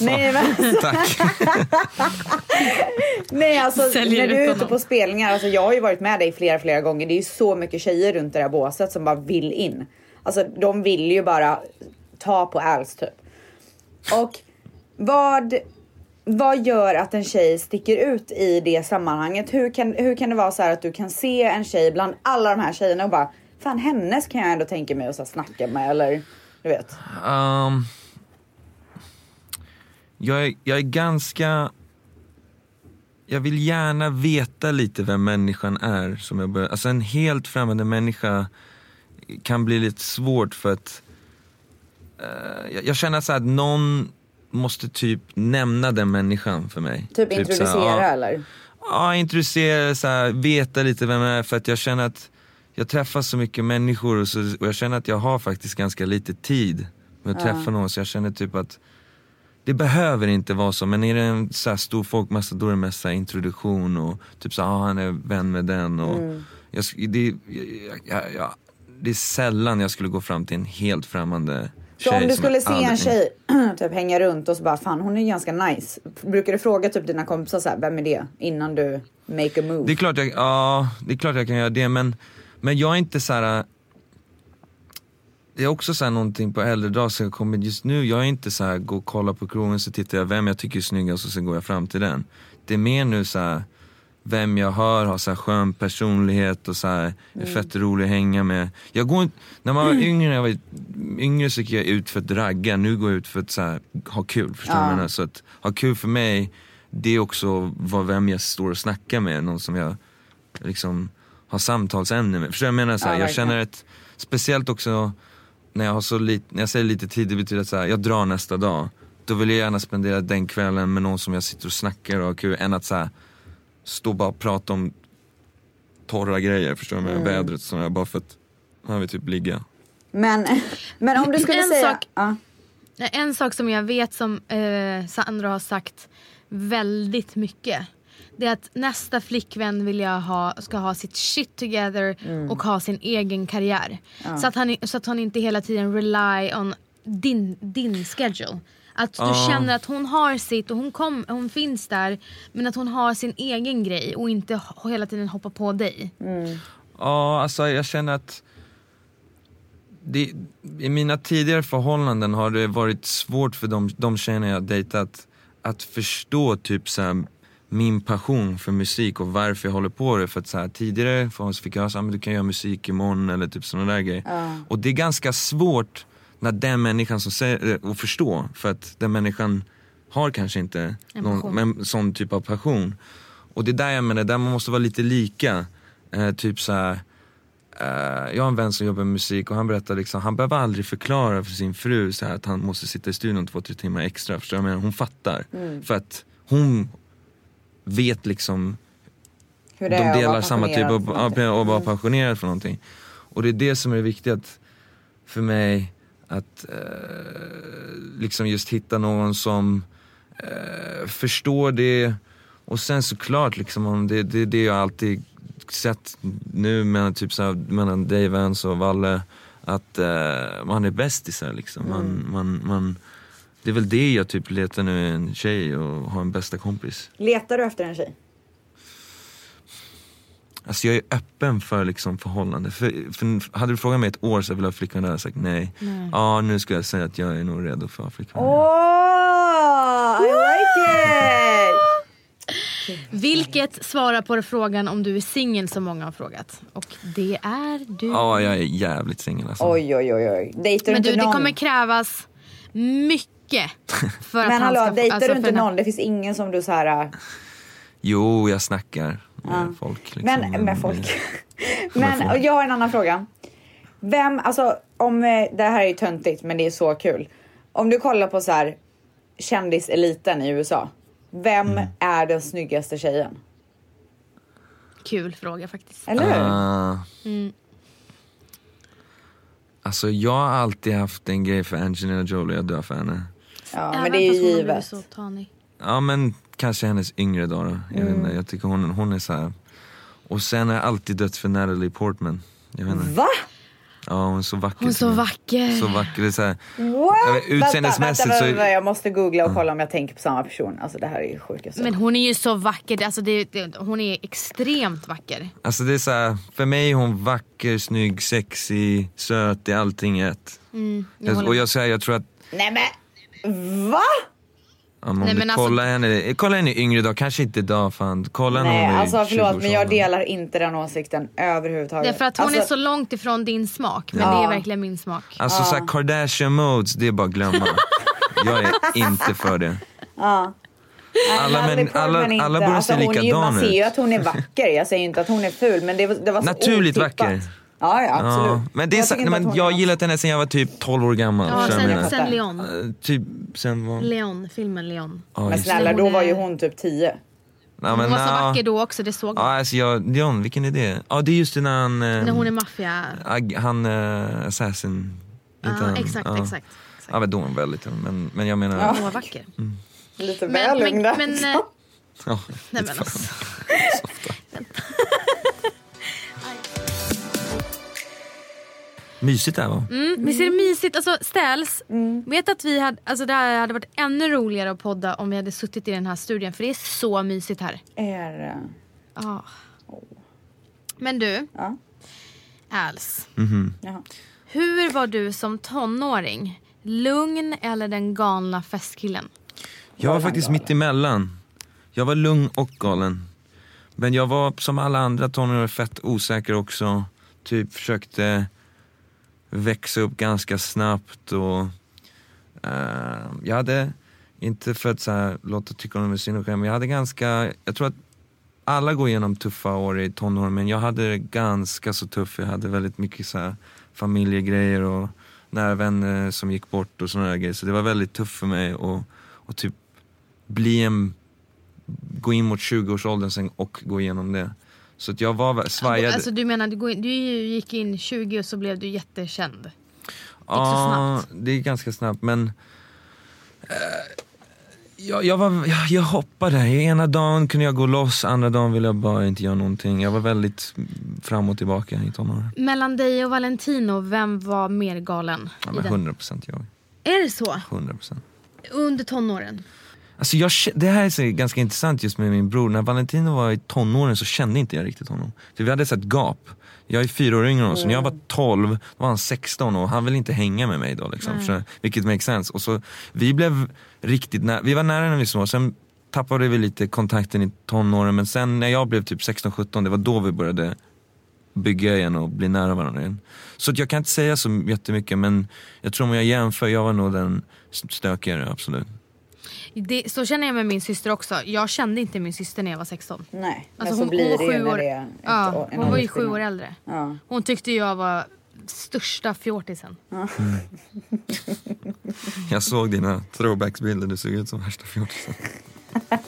Nej men Tack. Nej alltså Säljer när du är ut ute på spelningar, alltså jag har ju varit med dig flera flera gånger. Det är ju så mycket tjejer runt det där båset som bara vill in. Alltså de vill ju bara ta på alls typ. Och vad, vad gör att en tjej sticker ut i det sammanhanget? Hur kan, hur kan det vara så här att du kan se en tjej bland alla de här tjejerna och bara fan hennes kan jag ändå tänka mig att så snacka med eller du vet. Um, jag, är, jag är ganska... Jag vill gärna veta lite vem människan är. Som jag bör, alltså en helt främmande människa kan bli lite svårt för att... uh, jag, jag känner så att någon måste typ nämna den människan för mig. Typ, här, introducera ja, eller? Ja, introducera, så här, veta lite vem jag är för att jag känner att jag träffar så mycket människor och, så, och jag känner att jag har faktiskt ganska lite tid med att träffa någon så jag känner typ att det behöver inte vara så men är det en så här stor folkmassa då är det mest så introduktion och typ så här, ah, han är vän med den och jag, sk- det, jag, jag, jag, det är sällan jag skulle gå fram till en helt främmande Så om du skulle se en tjej typ hänga runt och så bara fan hon är ganska nice. Brukar du fråga typ dina kompisar så här, vem är det? Innan du make a move. Det är klart jag, ja, det är klart jag kan göra det men, men jag är inte så här. Det är också så här någonting på äldre dagar som jag kommer just nu, jag är inte så här gå och kolla på krogen så tittar jag vem jag tycker är snyggast och sen går jag fram till den. Det är mer nu så här vem jag hör har så här skön personlighet och så här, är fett rolig att hänga med. Jag går inte, när man var yngre, när jag var yngre så gick jag ut för att ragga, nu går jag ut för att så här, ha kul. Förstår du jag menar? Så att ha kul för mig, det är också vad, vem jag står och snackar med, någon som jag liksom har samtalsämne med. Förstår du jag menar? Så här, Ja, jag känner ett, speciellt också när jag har så lite, när jag säger lite tid, det betyder att så här, jag drar nästa dag. Då vill jag gärna spendera den kvällen med någon som jag sitter och snackar och har kul, än att så här, stå och bara prata om torra grejer, förstår du? Med Mm. vädret så här, bara för att man vill typ ligga. Men, men om du skulle En säga... sak- Ja. En sak som jag vet som eh, Sandra har sagt väldigt mycket. Det är att nästa flickvän vill jag ha, ska ha sitt shit together Mm. och ha sin egen karriär. Så, att han, så att hon inte hela tiden rely on din, din schedule. Att du Ja. känner att hon har sitt och hon, kom, hon finns där men att hon har sin egen grej och inte hela tiden hoppa på dig. Ja, alltså jag känner att det, i mina tidigare förhållanden har det varit svårt för de, de tjejerna jag dejtat att förstå typ så här, min passion för musik och varför jag håller på det. För att så här, tidigare för fick jag säga att du kan göra musik imorgon eller typ sådana där grejer. Och det är ganska svårt när den människan som säger det, att förstå för att den människan har kanske inte En någon men, sån typ av passion. Och det är där jag menar, där man måste vara lite lika. Eh, typ så här, eh, jag har en vän som jobbar med musik och han berättar liksom, han behöver aldrig förklara för sin fru så här, att han måste sitta i studion två, tre timmar extra. Förstår jag menar? Hon fattar. För att hon vet liksom Hur det de är delar samma typ av, ja, någonting. och vara passionerad för någonting. Och det är det som är viktigt för mig, att eh, liksom just hitta någon som eh, förstår det. Och sen såklart, liksom, om det, det är det jag alltid sett nu mellan, typ, så här, mellan Dave Vance och Valle, att eh, man är bästisar liksom. Man, Mm. man, man, det är väl det jag typ letar nu, en tjej och ha en bästa kompis. Letar du efter en tjej? Alltså jag är öppen för liksom förhållande. För, för hade du frågat mig ett år så vill jag ha flickvän, hade jag sagt nej. Ja, nu skulle jag säga att jag är nog redo för att ha flickvän. Oh, I like it! Vilket svarar på frågan om du är singel som många har frågat. Och det är du. Ja, jag är jävligt singel alltså. Oj, oj, oj, oj. Dejtar du Men du, det någon? kommer krävas mycket för att Men han hallå, ska... dejtar alltså, du inte någon? Det finns ingen som du så här... äh, Jo, jag snackar med folk. Liksom. Men med folk. men och jag har en annan fråga. Vem, alltså om, eh, det här är ju töntigt men det är så kul. Om du kollar på så här kändiseliten i USA. Vem Mm. är den snyggaste tjejen? Kul fråga faktiskt. Eller hur? Ah. Mm. Alltså jag har alltid haft en grej för Angelina Jolie, jag dör för henne. ja, Även men det är ju givet. Så tanig. Ja men kanske hennes yngre dagar. Jag, vet Mm. inte, jag tycker hon, hon är så här. Och sen har jag alltid dött för Natalie Portman. Jag vet inte. Va? Ja hon är så vacker. Hon är så vacker. Så vacker. Det är så här, vet, utseendemässigt vänta, vänta, så- jag måste googla och kolla om jag tänker på samma person. Alltså det här är ju sjukaste. Men hon är ju så vacker. Alltså det, det, hon är extremt vacker. Alltså det är så här, för mig är hon vacker, snygg, sexy, söt, det är allting i ett. Mm, jag och jag säger, jag tror att Nej men va? Om Nej, men alltså- henne, kolla henne yngre idag, kanske inte idag fan, kolla Nej hon är alltså förlåt men jag 20-årsåldern. delar inte den åsikten överhuvudtaget. Det är för att hon alltså, är så långt ifrån din smak. Men Ja. det är verkligen min smak. Alltså så här, Kardashian modes, det är bara att glömma. jag är inte för det. Ja. Alla, men, alla, alla borde Alltså, se är ju- Man likadana ser ju ut. att hon är vacker. Jag säger inte att hon är ful men det var, det var så Naturligt otippat. vacker. Ja, ja absolut. Ja, men det är Jag nej, men jag har gillat henne sen jag var typ 12 år gammal. Ja, sen, sen Leon. Eh, Typ sen var... Leon, filmen Leon. Ja, Men snälla då var ju hon typ 10. Ja, Hon men, var så ja. vacker då också, det såg Ja, man. alltså jag, Leon, vilken är det? Ja, det är just när han... eh, När hon är maffia. Han, uh, assassin. Ja, Inte han, exakt, ja. exakt. Ja, men då är hon väldigt ung. Men, men jag menar... Hon var vacker. Lite Men, väl men, ung där. men, eh, Ja, nej men alltså. mysigt det här var. Mm, visst är det mysigt? Alltså ställs, vet att vi hade, alltså det här hade varit ännu roligare att podda om vi hade suttit i den här studien för det är så mysigt här. Är det? Ja. Men du, Ja. Als. Jaha. Hur var du som tonåring? Lugn eller den galna festkillen? Jag var faktiskt mitt emellan. Jag var lugn och galen. Men jag var som alla andra tonåringar fett osäker också. Typ försökte växa upp ganska snabbt och eh, jag hade, inte för att så här, låta tycka om det synd och skämt, men jag hade ganska, jag tror att alla går igenom tuffa år i tonåren men jag hade det ganska så tufft. Jag hade väldigt mycket så här, familjegrejer och nära vänner som gick bort och sådana grejer. Så det var väldigt tufft för mig att och typ bli en, gå in mot 20-årsåldern sen och gå igenom det. Så att jag var svajade. Alltså du menar, du, du gick in 20 och så blev du jättekänd. Ja, det är ganska snabbt men eh, jag, jag, var, jag, jag hoppade. Ena dagen kunde jag gå loss, andra dagen ville jag bara inte göra någonting. Jag var väldigt fram och tillbaka i tonåren. Mellan dig och Valentino, vem var mer galen? Ja, men den? 100% jag. Är det så? 100%. Under tonåren? Alltså jag, det här är så ganska intressant just med min bror. När Valentino var i tonåren så kände inte jag riktigt honom. För vi hade ett gap. Jag är fyra år yngre än honom, så när jag var 12 då var han 16 och han ville inte hänga med mig då. Liksom, Nej. så, vilket makes sense. Och så, vi blev riktigt nära, vi var nära när vi var små, sen tappade vi lite kontakten i tonåren men sen när jag blev typ 16-17, det var då vi började bygga igen och bli nära varandra igen. Så att jag kan inte säga så jättemycket men jag tror om jag jämför, jag var nog den stökigare absolut. Det, så känner jag med min syster också. Jag kände inte min syster när jag var 16. Nej, Alltså så hon, blir hon var ju sju år, det ja, år- hon var ju sju år äldre. Ja. Hon tyckte jag var största fjortisen. Jag såg dina throwbacksbilder, du såg ut som värsta fjortisen.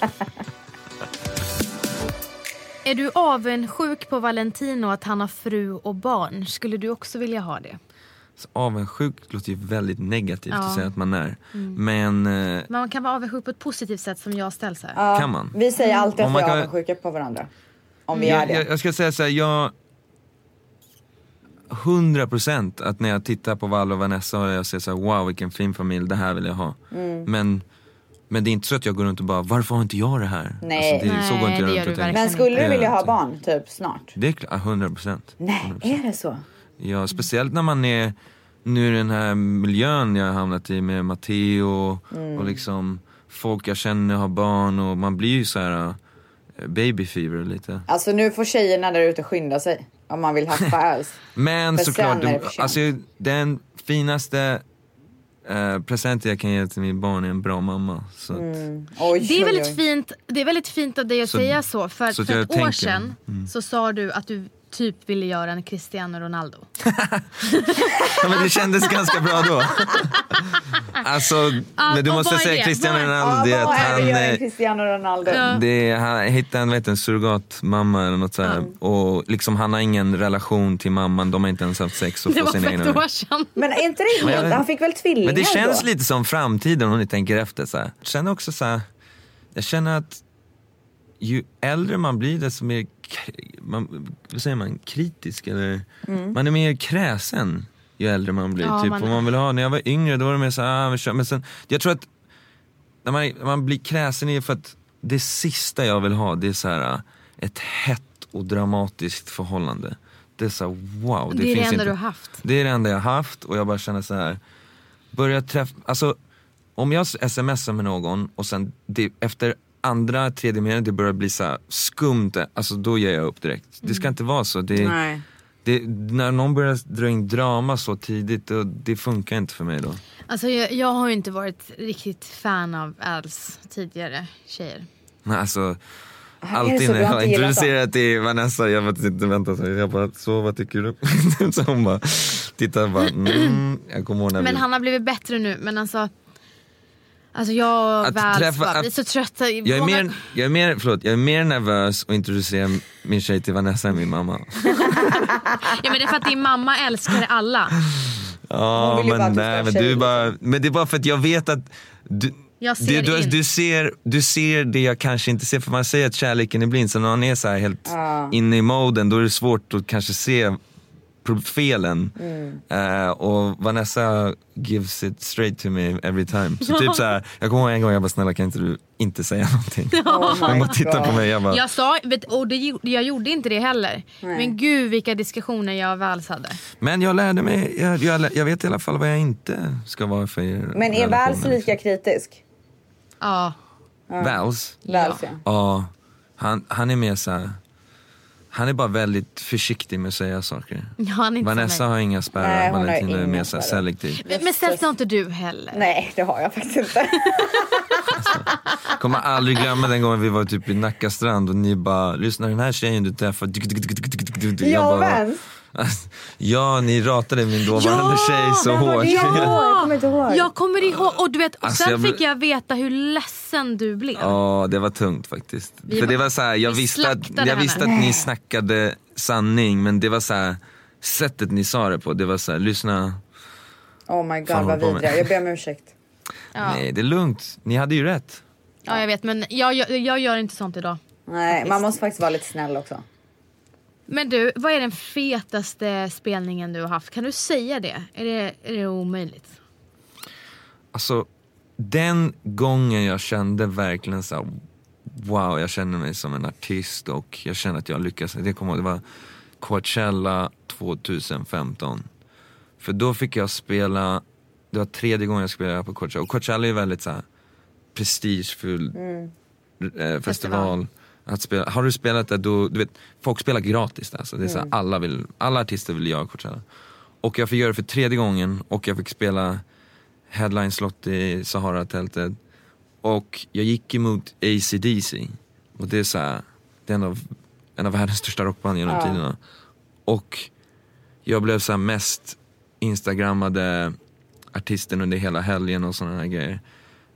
Är du avundsjuk på Valentino att han har fru och barn? Skulle du också vilja ha det? Så avundsjuk låter ju väldigt negativt Ja. att säga att man är. Men eh, Men man kan vara avundsjuk på ett positivt sätt som jag ställs här. Ja, Kan man? Vi säger alltid Om att man vi är kan- avundsjuka på varandra. Om vi är jag, det. jag, jag ska säga såhär, jag... 100% att när jag tittar på Val och Vanessa och jag ser såhär, wow vilken fin familj, det här vill jag ha. Mm. Men, men det är inte så att jag går runt och bara, varför har inte jag det här? Nej. Alltså, det, så går Nej, inte det jag gör runt och du tänker. Men skulle du är vilja ha barn typ snart? Det är klart, 100%. Nej, är det så? Ja, speciellt när man är nu i den här miljön jag har hamnat i med Matteo Mm. och liksom folk jag känner har barn och man blir ju så här uh, baby fever lite. Alltså nu får tjejerna där ute skynda sig. Om man vill haffa alls. Men För såklart, sent. alltså, den finaste uh, presenten jag kan ge till min barn är en bra mamma. Så att, Mm. Oj, Det är, väldigt oj. fint, det är väldigt fint av dig att Så- säga så. För, så att för ett år tänker- sedan så sa du att du typ ville göra en Cristiano Ronaldo. ja, men det kändes ganska bra då. alltså, men du måste vad är säga det? Cristiano Vad- Ronaldo, det är Ja, vad att är det han... en eh, Cristiano Ronaldo? Det är, han hittade en, vet, en surrogatmamma eller något sådär. Och liksom, han har ingen relation till mamman, de har inte ens haft sex och Det var för egna ett år sedan. Men är inte det helt... Han fick väl tvillingar Men det känns då? lite som framtiden om ni tänker efter. Så här. Jag känner också så här, jag känner att ju äldre man blir desto mer, man, vad säger man, kritisk eller man är mer kräsen ju äldre man blir. Ja, typ. man Om är. man vill ha, när jag var yngre då var det mer så här, ah, men sen, jag tror att när man, man blir kräsen är för att det sista jag vill ha det är så här ett hett och dramatiskt förhållande. Det är så här, wow. Det, är det finns enda inte. du har haft. Det är det enda jag har haft och jag bara känner så här. Börja träffa, alltså om jag smsar med någon och sen det, efter andra, tredje meningen det börjar bli så skumt, alltså då ger jag upp direkt. Det ska inte vara så. Det, Nej. det, när någon börjar dra in drama så tidigt, då, det funkar inte för mig då. Alltså, jag, jag har ju inte varit riktigt fan av alls tidigare tjejer. Men alltså, alltid när jag har introducerat till Vanessa, jag bara inte vänta så jag bara, så vad tycker du? så hon bara, tittar och bara, mm, jag kommer ihåg när Men vi... han har blivit bättre nu. Men alltså, alltså jag och Att Vals träffa- bara, vi är att- så trötta. Jag är, Många- mer, jag, är mer, förlåt, jag är mer nervös att introducera min tjej till Vanessa än min mamma. Ja, men det är för att din mamma älskar alla. Ja, bara men, att nej, men, du är liksom. bara, men det är bara för att jag vet att du, Jag ser det, du, du, ser, du ser det jag kanske inte ser, för man säger att kärleken är blind, så när man är så här helt Ja. inne i moden då är det svårt att kanske se felen. Mm. Eh, och Vanessa gives it straight to me every time. Så typ så här, jag kommer ihåg en gång jag bara snälla kan inte du inte säga någonting? Oh Hon bara tittar på mig, jag bara Jag sa, vet, och det, jag gjorde inte det heller. Nej. Men gud vilka diskussioner jag Vals hade. Men jag lärde mig, jag, jag, jag vet i alla fall vad jag inte ska vara för Men är Vals relationer. lika kritisk? Ja. Vals? Vals ja. Ja, han, han är mer så här. Han är bara väldigt försiktig med att säga saker. Ja, han är inte Vanessa har inga spärrar, Valentina är mer selektiv. Men snällt har inte du heller. Nej det har jag faktiskt inte. Kommer aldrig glömma den gången vi var typ i Nacka strand och ni bara, lyssna den här tjejen du träffar. Jag Vans. Ja, ni ratade min dåvarande Ja, tjej så hårt. det? Jag kommer inte ihåg. Jag kommer ihåg, och du vet, och Alltså, sen jag fick jag veta hur ledsen du blev. Ja, det var tungt faktiskt. Vi För det var- så här, jag vi visste, att, jag visste att ni snackade sanning men det var så här, sättet ni sa det på, det var så här, lyssna. Oh my god Fan, vad vidriga. Jag ber om ursäkt. Ja. Nej, det är lugnt. Ni hade ju rätt. Ja, jag vet, men jag, jag, jag gör inte sånt idag. Nej man måste faktiskt vara lite snäll också. Men du, vad är den fetaste spelningen du har haft? Kan du säga det? Är det, är det omöjligt? Alltså, den gången jag kände verkligen så här, wow, jag känner mig som en artist och jag känner att jag lyckas. Det kommer det var Coachella 2015. För då fick jag spela, det var tredje gången jag spelade på Coachella. Och Coachella är väldigt så här prestigefull eh, festival. Att spela, har du spelat där då, du vet, folk spelar gratis där. Så det är så här, alla, vill, alla artister vill göra Coachella. Och jag fick göra det för tredje gången och jag fick spela headline-slott i Sahara-tältet. Och jag gick emot AC/DC Och det är så här, det är en av, en av världens största rockband genom Ja. tiderna. Och jag blev så mest instagrammade artisten under hela helgen och sådana här grejer.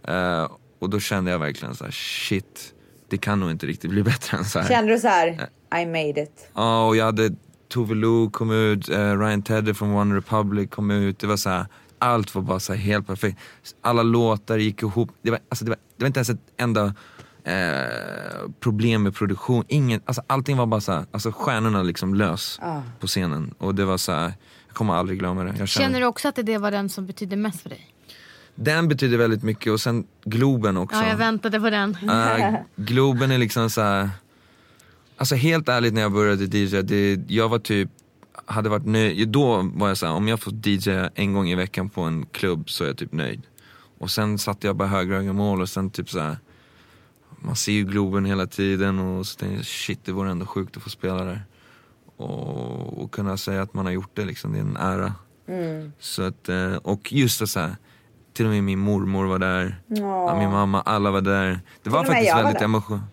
Eh, och då kände jag verkligen så här: shit, det kan nog inte riktigt bli bättre än så här. Kände du så här? I made it. Ja, och jag hade Tove Lo kom ut, eh, Ryan Tedder från One Republic kom ut. Det var så här, allt var bara så här helt perfekt. Alla låtar gick ihop. Det var, alltså det var, det var inte ens ett enda eh, problem med produktion. Ingen, alltså allting var bara så här, alltså stjärnorna liksom lös Ah. på scenen. Och det var så här, jag kommer aldrig glömma det. Jag Känner du också att det var den som betydde mest för dig? Den betyder väldigt mycket och sen Globen också. Ja, jag väntade på den. Äh, Globen är liksom så här. Alltså helt ärligt när jag började DJ, det, jag var typ, hade varit nöjd, då var jag så här, om jag får DJ en gång i veckan på en klubb så är jag typ nöjd. Och sen satte jag bara högre och högre mål och sen typ så här. man ser ju Globen hela tiden och så tänkte jag shit det vore ändå sjukt att få spela där. Och, och kunna säga att man har gjort det liksom, det är en ära. Mm. Så att, eh, och just det så här, till och med min mormor var där, ja, min mamma, alla var där. Det var faktiskt väldigt emotionellt.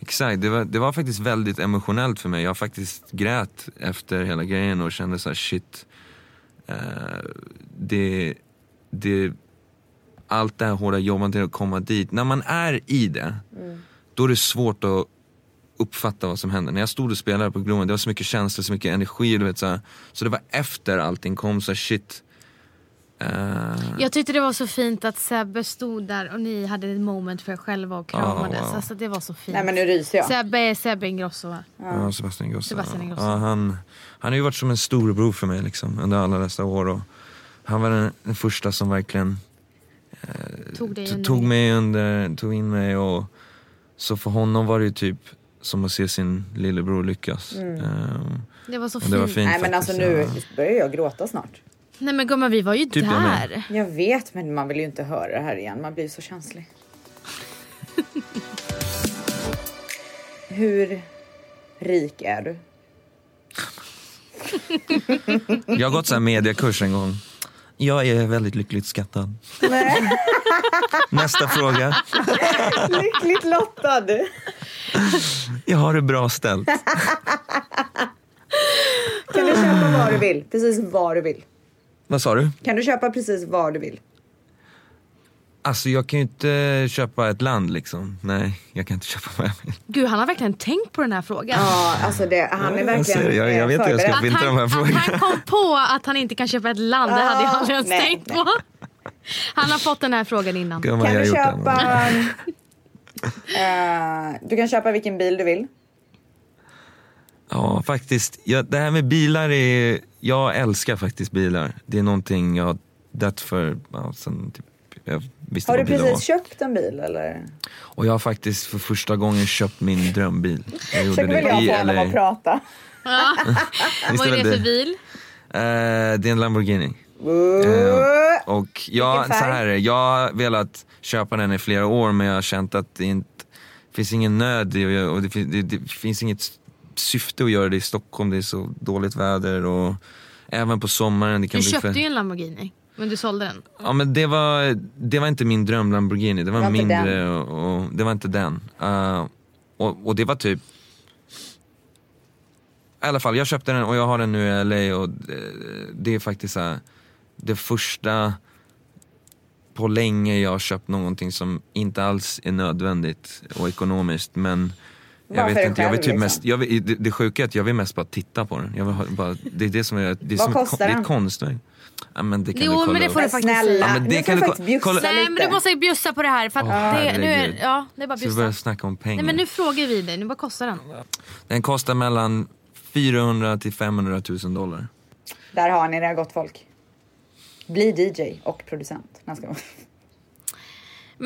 Exakt, det var, det var faktiskt väldigt emotionellt för mig. Jag faktiskt grät efter hela grejen och kände så här: shit. Eh, det, det, allt det här hårda jobbandet till att komma dit. När man är i det, Mm. då är det svårt att uppfatta vad som händer. När jag stod och spelade på Globen, det var så mycket känslor, så mycket energi. Du vet, så, här. så det var efter allting kom, så här, shit. Eh, Jag tyckte det var så fint att Sebbe stod där och ni hade ett moment för er själva och kramades. wow. Alltså det var så fint. Nej men nu ryser jag. Sebbe är Sebbe Ingrosso. va? Ja, Sebastian Ingrosso. Sebastian Ingrosso. Ja, han, han har ju varit som en storebror för mig liksom, under alla dessa år. Och han var den, den första som verkligen Tog dig t- under tog mig under, tog in mig. Och, så för honom var det ju typ som att se sin lillebror lyckas. Mm. Ehm, Det var så fint. det var fint Nej men alltså nu ja. börjar jag gråta snart. Nej men gumman vi var ju Typ jag där. Jag vet men man vill ju inte höra det här igen. Man blir så känslig. Hur rik är du? Jag har gått så här mediakurs en gång. Jag är väldigt lyckligt skattad. Nej. Nästa fråga. Lyckligt lottad. Jag har det bra ställt. Kan du köpa vad du vill? Precis vad du vill. Vad sa du? Kan du köpa precis vad du vill? Alltså jag kan ju inte köpa ett land liksom. Nej, jag kan inte köpa vad jag vill. Gud han har verkligen tänkt på den här frågan. Ja, alltså det, han är verkligen det. Jag- jag eh, vet hur jag ska förberedd. Inte de här frågorna. att han kom på att han inte kan köpa ett land, det hade jag Ja, aldrig ens nej, tänkt nej. på. Han har fått den här frågan innan. Kan du köpa... eh, du kan köpa vilken bil du vill. Ja, faktiskt. Ja, det här med bilar är... Jag älskar faktiskt bilar. Det är någonting jag har dött för ja, sen typ, jag visste Har du precis köpt en bil eller? Och jag har faktiskt för första gången köpt min drömbil. Jag gjorde Försöker väl jag få honom att prata. Ja. Vad är det för bil? Eh, det är en Lamborghini. Uh, Och jag, så här, jag har velat köpa den i flera år men jag har känt att det inte finns ingen nöd och det, det, det finns inget syfte att göra det i Stockholm. Det är så dåligt väder och även på sommaren. Det kan Du bli köpte för... ju en Lamborghini, men du sålde den. Ja men det var, det var inte min dröm Lamborghini, det var, Det var mindre och, och det var inte den. Eh, och, och det var typ i alla fall, jag köpte den och jag har den nu i LA och det, det är faktiskt här, det första på länge jag har köpt någonting som inte alls är nödvändigt och ekonomiskt men jag vet dig inte, jag vill typ liksom. mest, jag vill, det, det sjuka är att jag vill mest bara titta på den. Jag vill bara, det är det som är, det är Vad som ett, kostar är den? ett konstverk. Ja, men det kan Jo, du kolla men det upp. får du faktiskt snälla, säga. Ja, men det nu kan får du du faktiskt ko- bjussa kolla-. Nej men du måste ju bjussa på det här för att Åh, det, nu är, herregud. ja, det är bara Ska vi börja bjussa. snacka om pengar? Nej men nu frågar vi dig, nu vad kostar den? Den kostar mellan 400 till 500 000 dollar. Där har ni det gott folk. Bli DJ och producent. Nej, ska jag-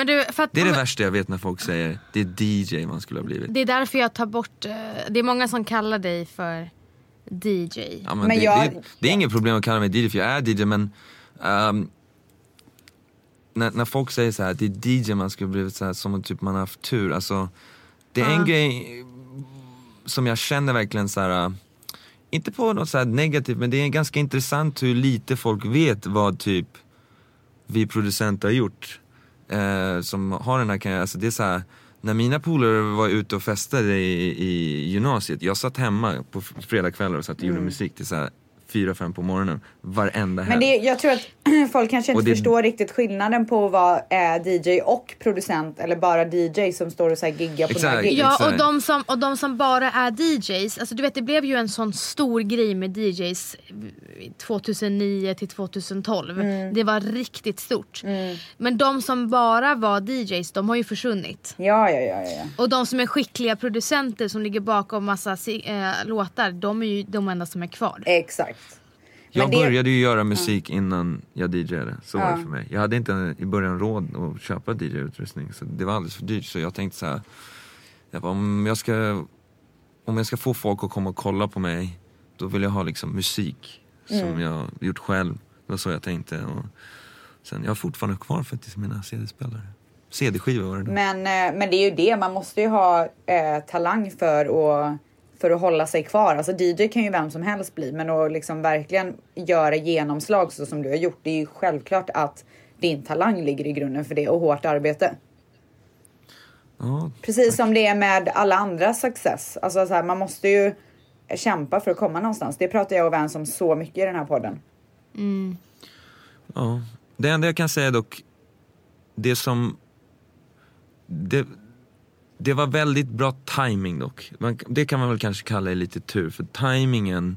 du, för att, Det är det värsta jag vet när folk säger det är DJ man skulle ha blivit. det är därför jag tar bort, eh, det är många som kallar dig för DJ. Ja, men Men det, jag- det, det är inget problem att kalla mig DJ för jag är DJ men ehm, när, när folk säger så här det är DJ man skulle ha blivit så här, som om typ man har haft tur. Alltså, det är en grej som jag känner verkligen så här. inte på något så här negativt men det är ganska intressant hur lite folk vet vad typ vi producenter har gjort. Eh, som har den här karriären. Alltså det är så här, när mina polare var ute och festade i, i gymnasiet, jag satt hemma på fredagskvällar och satt och gjorde musik till så här fyra, fem på morgonen varenda helg. Men det, jag tror att folk kanske inte det- förstår riktigt skillnaden på vara eh, DJ och producent eller bara DJ som står och så här giggar på Exakt. några gig. Ja och de, som, och de som bara är DJs, alltså du vet det blev ju en sån stor grej med DJs 2009 till 2012. Mm. Det var riktigt stort. Men de som bara var DJs de har ju försvunnit. Ja, ja, ja, ja. Och de som är skickliga producenter som ligger bakom massa eh, låtar, de är ju de enda som är kvar. Exakt. Jag det- började ju göra musik innan jag DJade. Så var Ja. det för mig. Jag hade inte i början råd att köpa DJ-utrustning. Så det var alldeles för dyrt. Så jag tänkte så här. Jag bara, om, jag ska, om jag ska få folk att komma och kolla på mig. Då vill jag ha liksom musik som Mm. jag gjort själv. Det var så jag tänkte. Och sen, jag har fortfarande kvar faktiskt mina CD-spelare. CD-skivor var det då. Men, eh, men det är ju det, man måste ju ha eh, talang för att, för att hålla sig kvar. Alltså DJ kan ju vem som helst bli, men att liksom verkligen göra genomslag så som du har gjort, det är ju självklart att din talang ligger i grunden för det och hårt arbete. Ja, Precis som det är med alla andra success. Alltså så här, man måste ju kämpa för att komma någonstans. Det pratar jag och Vans om så mycket i den här podden. Ja, det enda jag kan säga dock, det som... Det, det var väldigt bra timing dock. Man, det kan man väl kanske kalla lite tur, för timingen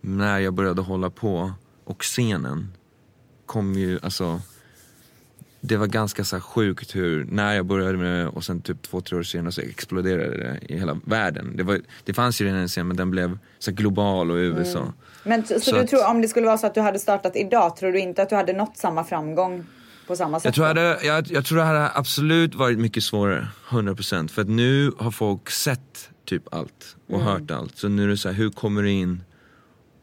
när jag började hålla på och scenen kom ju, alltså... Det var ganska så sjukt hur, när jag började med det och sen typ två, tre år senare så exploderade det i hela världen. Det, var, det fanns ju redan en scen men den blev så global och i USA. Men så, så Så du att- tror om det skulle vara så att du hade startat idag, tror du inte att du hade nått samma framgång på samma sätt? Jag tror, hade, jag, jag tror det hade absolut varit mycket svårare, 100% För att nu har folk sett typ allt och hört allt. Så nu är det så här, hur kommer det in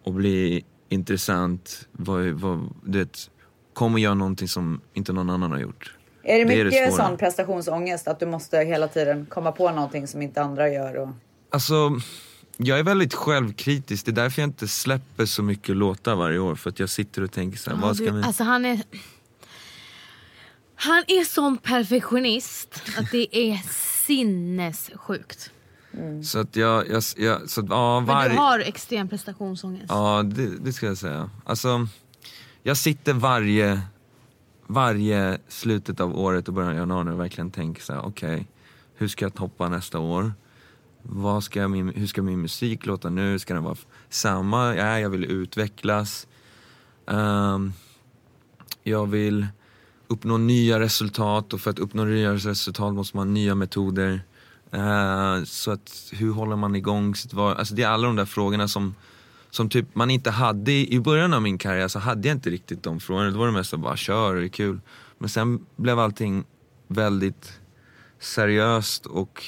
och blir intressant? Vad, vad, det, kommer göra någonting som inte någon annan har gjort. Är det det är det mycket sån prestationsångest att du måste hela tiden komma på någonting som inte andra gör? Och... Alltså, jag är väldigt självkritisk. Det är därför jag inte släpper så mycket låtar varje år. För att jag sitter och tänker så här, Ja, vad ska du, vi... Alltså han är... Han är sån perfektionist att det är sinnessjukt. Så att jag, jag, jag så att, ja, Men varje... du har extrem prestationsångest. Ja, det, det ska jag säga. Alltså, jag sitter varje, varje slutet av året och början av januari och verkligen tänker så här: okej, hur ska jag toppa nästa år? Vad ska jag, hur ska min musik låta nu? Ska den vara samma? Ja, jag vill utvecklas. Ehm, jag vill uppnå nya resultat och för att uppnå nya resultat måste man ha nya metoder. Eh, så att hur håller man igång sitt var- Alltså det är alla de där frågorna som, som typ man inte hade i, början av min karriär så hade jag inte riktigt de frågorna. Det var det mest att bara kör, det är kul. Men sen blev allting väldigt seriöst och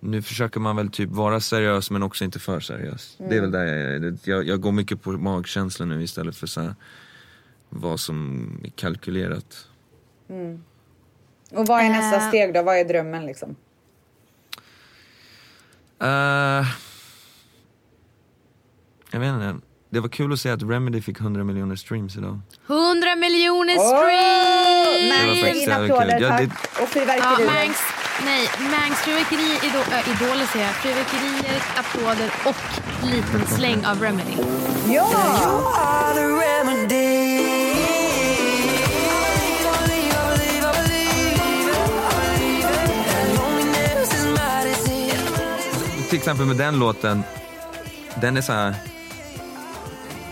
nu försöker man väl typ vara seriös men också inte för seriös. Det är väl där jag är. Jag, jag går mycket på magkänsla nu istället för så här, vad som är kalkylerat. och vad är nästa Eh. steg då? Vad är drömmen liksom? Eh, jag vet inte. Det var kul att se att Remedy fick 100 miljoner streams idag. 100 miljoner streams! Mangs, faktiskt in jävligt applåder kul. Ja, det- Och Ja, fyrverkerier. Mangs, nej, Mangs fyrverkeri, idol, äh, idoler säger jag. Fyrverkerier, applåder och liten släng av Remedy. Ja! Till exempel med den låten, den är så här.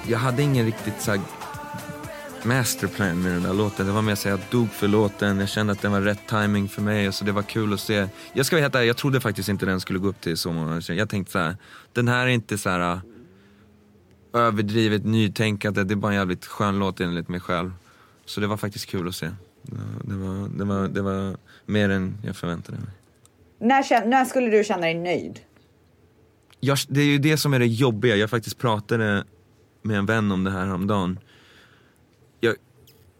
Jag hade ingen riktigt så här masterplan med den där låten. Det var mer så jag dog för låten, jag kände att den var rätt timing för mig. Så det var kul att se. Jag ska vara helt ärlig, jag trodde faktiskt inte den skulle gå upp till så många. Jag tänkte så här, den här är inte så här äh, överdrivet nytänkande, det är bara en jävligt skön låt enligt mig själv. Så det var faktiskt kul att se. Det var, det var, det var, mer än jag förväntade mig. När, när skulle du känna dig nöjd? Jag, det är ju det som är det jobbiga. Jag faktiskt pratade med en vän om det här häromdagen. Jag,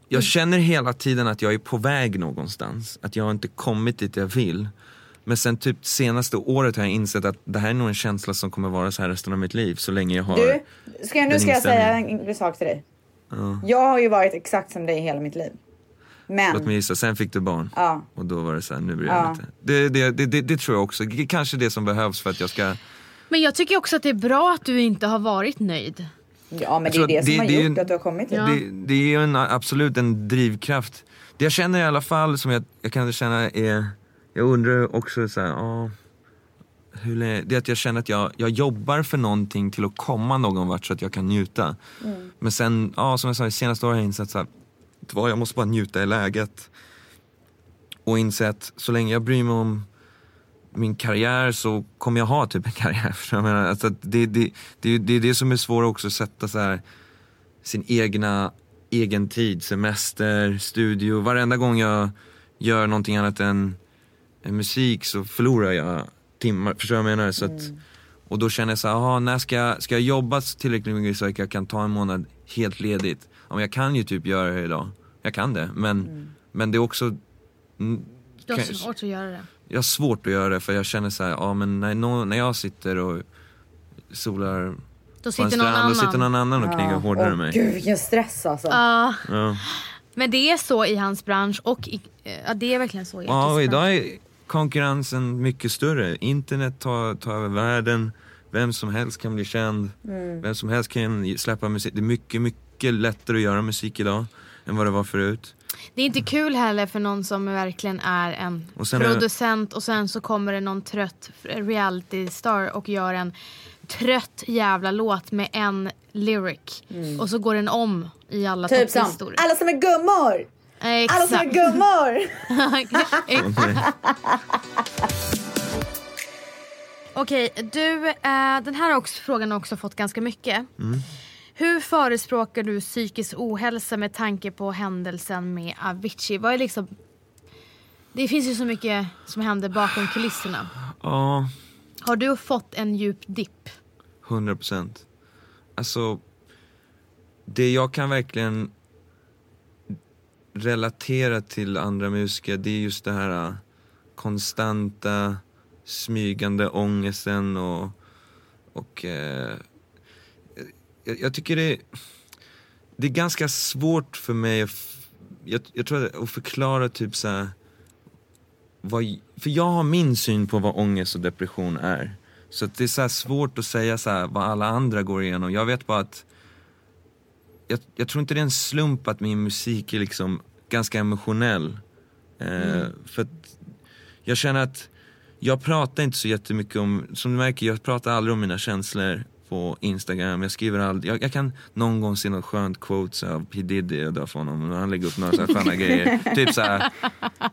jag känner hela tiden att jag är på väg någonstans. Att jag har inte kommit dit jag vill. Men sen typ senaste året har jag insett att det här är nog en känsla som kommer vara så här resten av mitt liv. Så länge jag har... Du, ska jag, nu ska jag säga en sak till dig. Jag har ju varit exakt som dig hela mitt liv. Men, Låt mig gissa, sen fick du barn. Ja. Och då var det så här, nu bryr jag Ja. mig inte. Det, det, det, det, tror jag också. Det är Kanske det som behövs för att jag ska... Men jag tycker också att det är bra att du inte har varit nöjd. Ja men det är det att som har det gjort ju- att du har kommit hit. Ja. Det, det är ju en, absolut en drivkraft. Det jag känner i alla fall, som jag, jag kan känna är, jag undrar också så här, ja, hur det är att jag känner att jag, jag jobbar för någonting till att komma någon vart så att jag kan njuta. Men sen, ja som jag sa, i senaste året har jag insett så här, jag måste bara njuta i läget. Och inse att så länge jag bryr mig om min karriär så kommer jag ha typ en karriär. Vad jag menar? Alltså det, det, det, det är det som är svårt också att sätta så här sin egna egen tid, semester, studio. Varenda gång jag gör någonting annat än, än musik så förlorar jag timmar. Förstår du vad jag menar? Så att, och då känner jag så här, aha, när ska jag, ska jag jobba tillräckligt mycket så att jag kan ta en månad helt ledigt? Ja, men jag kan ju typ göra det idag. Jag kan det. Men, men det är också mm, Du har svårt att göra det. Jag har svårt att göra det för jag känner så här, ja men när, när jag sitter och solar Då på en sitter någon strand, annan. då sitter någon annan och knigar hårdare Åh, än mig. Gud vilken stress alltså. Ja, Ja. men det är så i hans bransch och i, ja, det är verkligen så i Ja, och idag är konkurrensen mycket större. Internet tar, tar över världen, vem som helst kan bli känd, vem som helst kan släppa musik. Det är mycket, mycket lättare att göra musik idag än vad det var förut. Det är inte kul heller för någon som verkligen är en Och sen är- producent och sen så kommer det någon trött reality star och gör en trött jävla låt med en lyric. Och så går den om i alla typ topplistor. alla som är gummor! Eh, Alla som är Exakt. gummor! Okej, du, eh, den här också, frågan har också fått ganska mycket. Hur förespråkar du psykisk ohälsa med tanke på händelsen med Avicii? Vad är liksom... Det finns ju så mycket som händer bakom kulisserna. Ja, Har du fått en djup dipp? 100 procent. Alltså, det jag kan verkligen relatera till andra musiker, det är just det här äh, konstanta, smygande ångesten och, och eh, jag, jag tycker det, det är ganska svårt för mig att, jag, jag tror att, att förklara typ så här, vad, för jag har min syn på vad ångest och depression är. Så det är så svårt att säga så här vad alla andra går igenom. Jag vet bara att jag, jag tror inte det är en slump att min musik är liksom ganska emotionell. Eh, För att jag känner att jag pratar inte så jättemycket om, som du märker, jag pratar aldrig om mina känslor på Instagram. Jag skriver aldrig, jag, jag kan någon gång se något skönt quotes av P Diddy och dö för honom. Han lägger upp några sköna grejer. Typ såhär,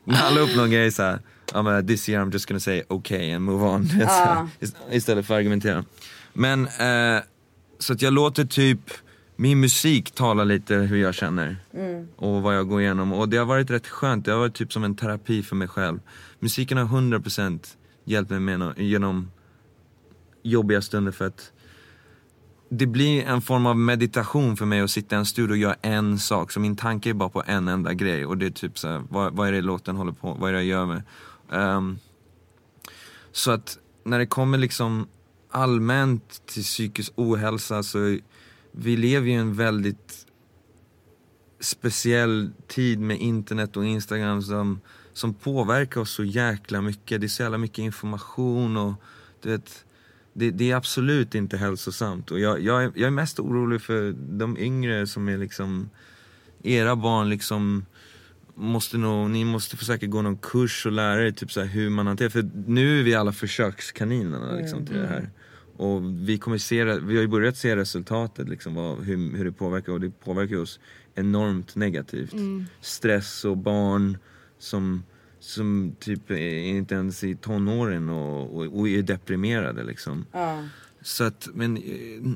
när han la upp någon grej såhär, ja men this year I'm just gonna say okay and move on. Ist- Istället för att argumentera. Men, eh, så att jag låter typ min musik tala lite hur jag känner och vad jag går igenom. Och det har varit rätt skönt, det har varit typ som en terapi för mig själv. Musiken har 100% hjälpt mig med, genom jobbiga stunder för att det blir en form av meditation för mig att sitta i en studio och göra en sak. Så min tanke är bara på en enda grej och det är typ så här, vad, vad är det låten håller på, vad är det jag gör med? Um, så att när det kommer liksom allmänt till psykisk ohälsa så vi lever ju i en väldigt speciell tid med internet och Instagram som, som påverkar oss så jäkla mycket. Det är så jävla mycket information och du vet, det, det är absolut inte hälsosamt. Och jag, jag, är, jag är mest orolig för de yngre som är liksom, era barn liksom måste nog, ni måste få säkert gå någon kurs och lära er typ så hur man hanterar, för nu är vi alla försökskaninerna liksom till det här. Och vi kommer se, vi har ju börjat se resultatet liksom, vad, hur, hur det påverkar och det påverkar oss enormt negativt. Stress och barn som, som typ är inte ens i tonåren och, och, och är deprimerade liksom. Ja. Så att, men eh,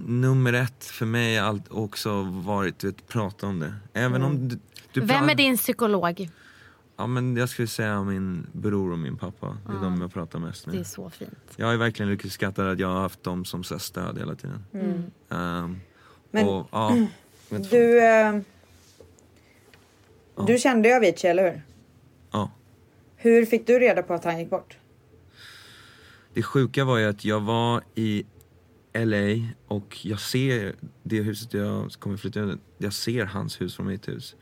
nummer ett för mig har allt också varit att prata om det. Även om du, du Vem är din psykolog? Ja men jag skulle säga min bror och min pappa. Det är de jag pratar mest med. Det är så fint. Jag har verkligen lyckats skatta att jag har haft dem som så stöd hela tiden. Ehm, Men- och, ja. Du, eh, du kände ju Avicii, eller hur? Hur fick du reda på att han gick bort? Det sjuka var ju att jag var i LA och jag ser det huset jag kommer flytta in Jag ser hans hus från mitt hus.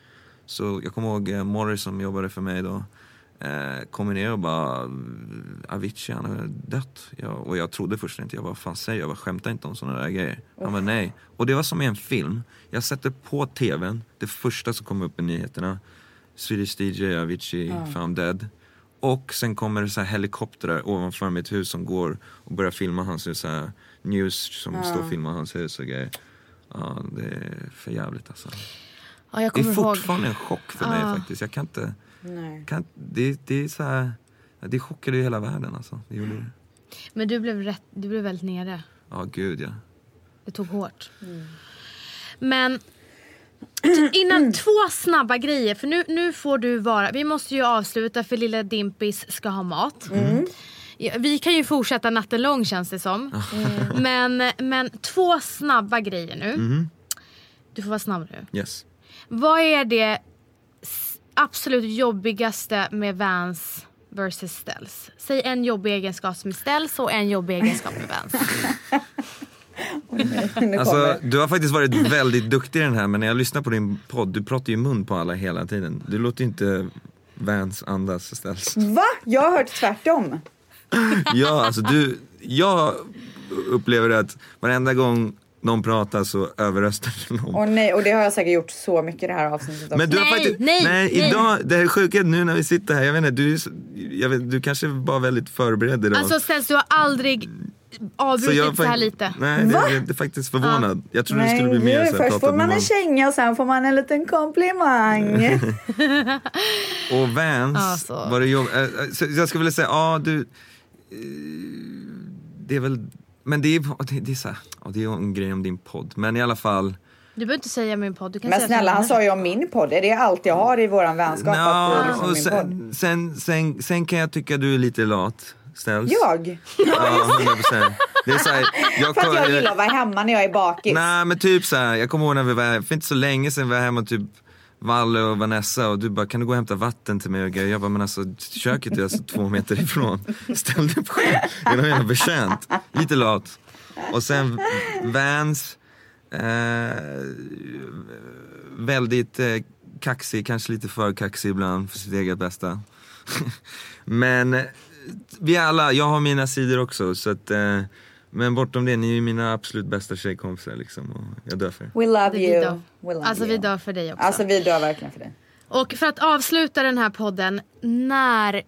Så jag kommer ihåg eh, Morris som jobbade för mig då. Eh, kommer ner och bara, Avicii han har dött. Jag, och jag trodde först inte, jag bara, fan säger jag? Jag skämtar inte om sådana där grejer. Han bara, nej. Och det var som i en film. Jag sätter på tvn, det första som kommer upp i nyheterna. Swedish DJ Avicii found dead. Och sen kommer det så här helikoptrar ovanför mitt hus som går och börjar filma hans hus. Så här news som står och filmar hans hus och grejer. Ja, det är för jävligt alltså. Ja, jag Det är kommer ihåg. fortfarande en chock för mig Ja. faktiskt. Jag kan inte... Nej. Kan, det, det är så här... Det chockade ju hela världen alltså. Det gjorde det. Men du blev, rätt, du blev väldigt nere. Ja, gud ja. Det tog hårt. Men t- innan två snabba grejer. För nu, nu får du vara... Vi måste ju avsluta för lilla Dimpis ska ha mat. Ja, Vi kan ju fortsätta natten lång känns det som. Men, men två snabba grejer nu. Du får vara snabb nu. Yes. Vad är det absolut jobbigaste med Vans versus Ställs? Säg en jobbig egenskap med Ställs och en jobbig egenskap med Vans. Alltså, du har faktiskt varit väldigt duktig i den här men när jag lyssnar på din podd, du pratar ju mun på alla hela tiden. Du låter ju inte Vans andas ställs. Va? Jag har hört tvärtom. Ja, alltså du, jag upplever att varenda gång någon pratar så överröstar du någon. Och nej, och det har jag säkert gjort så mycket i det här avsnittet också. Men du har Nej, faktiskt, nej, nej. idag, det här är sjuka nu när vi sitter här, jag vet inte, du, jag vet, du kanske var väldigt förberedd idag. Alltså Ställs, du har aldrig avbrutit så, här fakt- lite. Nej, det, jag är faktiskt förvånad. Jag trodde det skulle bli mer så här, först får man en känga och sen får man en liten komplimang. Och Vans, Alltså. var det jobb... äh, äh, så jag skulle vilja säga, ja du... eh, Det är väl... Men det är, det, det är så här, ja, det är en grej om din podd. Men i alla fall... Du behöver inte säga min podd. Du kan Men säga snälla, så han här. sa ju om min podd. Är det allt jag har i våran vänskap? att du liksom sen, sen, sen, sen kan jag tycka du är lite lat, ställs. Jag? Ja, 100%. Det är så här, jag, För att jag gillar att vara hemma när jag är bakis. Nej men typ så här, jag kommer ihåg när vi var för inte så länge sedan vi var hemma typ Valle och Vanessa och du bara kan du gå och hämta vatten till mig och grejer? Jag bara men alltså köket är alltså två meter ifrån. Ställ dig upp själv. Är någon jävla betjänt. Lite lat. Och sen Vans. Eh, väldigt eh, kaxig, kanske lite för kaxig ibland för sitt eget bästa. men vi alla, jag har mina sidor också så att eh, men bortom det, ni är ju mina absolut bästa tjejkompisar liksom och jag dör för er. We love Vi you. dör. We love Alltså you. vi dör för dig också. Alltså vi dör verkligen för dig. Och för att avsluta den här podden, när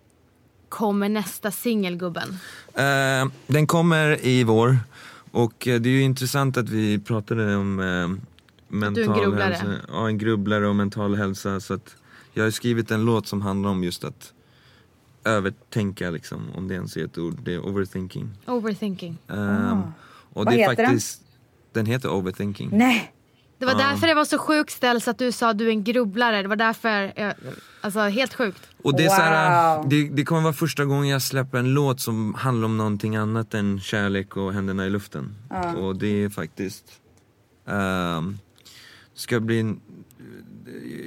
kommer nästa singel gubben? Eh, den kommer i vår och eh, det är ju intressant att vi pratade om eh, mental grubblare. hälsa. Ja, en grubblare och mental hälsa. Så att jag har skrivit en låt som handlar om just att övertänka liksom, om det ens är ett ord. Det är overthinking. Overthinking. Ehm, och Vad det är heter den? faktiskt, den? heter overthinking. Nej. Det var därför det var så sjukt ställs att du sa du är en grubblare. Det var därför, jag, alltså helt sjukt. Och det, är så här, Wow. det, det kommer vara första gången jag släpper en låt som handlar om någonting annat än kärlek och händerna i luften. Och det är faktiskt... ehm, ska bli...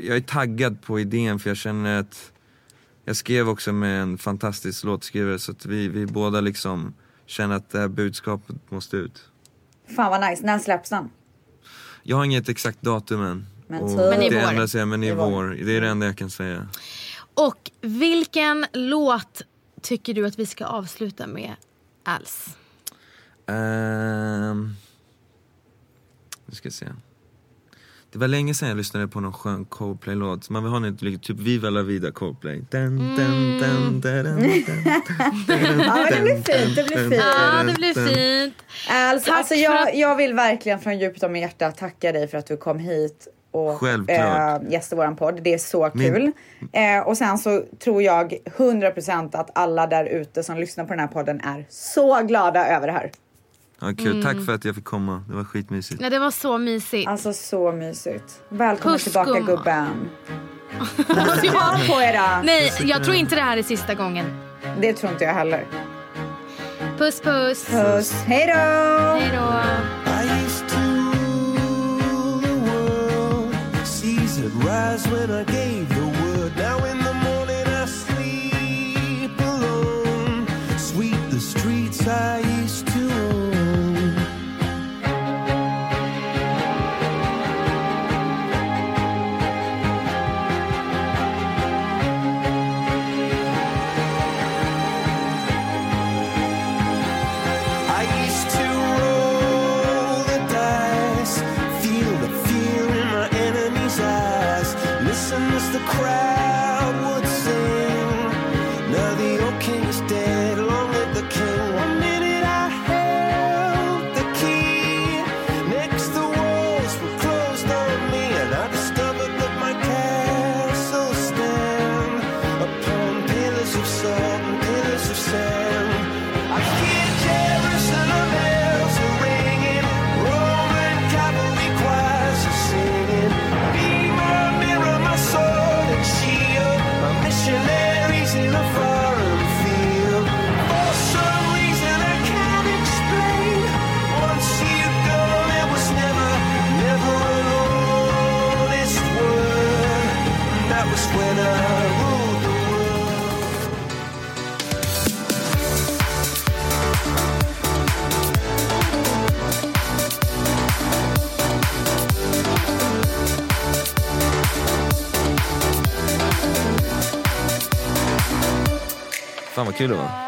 Jag är taggad på idén för jag känner att... Jag skrev också med en fantastisk låtskrivare så att vi, vi båda liksom känner att det här budskapet måste ut. Fan vad nice. När släpps den? Jag har inget exakt datum än. Men Och typ. Men i det vår. ändrar sig, men i I vår. vår. Det är det enda jag kan säga. Och vilken låt tycker du att vi ska avsluta med alls? Ehm, nu ska jag se. Det var länge sedan jag lyssnade på någon skön Coldplay-låt. Man vill ha lite typ Viva la vida Coldplay. Dun, dun, dun, dun, Ja, det blir fint. Det blir fint. Ja, det blir fint. Alltså, alltså jag, jag vill verkligen från djupet av mitt hjärta tacka dig för att du kom hit och Självklart. eh, gästade våran podd. Det är så Min- kul. Eh, och sen så tror jag 100% att alla där ute som lyssnar på den här podden är så glada över det här. Ja, kul. Tack för att jag fick komma. Det var skitmysigt. Ja, det var så mysigt. Alltså så mysigt. Välkommen Puss, tillbaka gumman. gubben. Ta på era. Nej, jag tror inte det här är sista gången. Det tror inte jag heller. Puss puss. Puss. Hej då! Hej då. I Fan vad kul det var.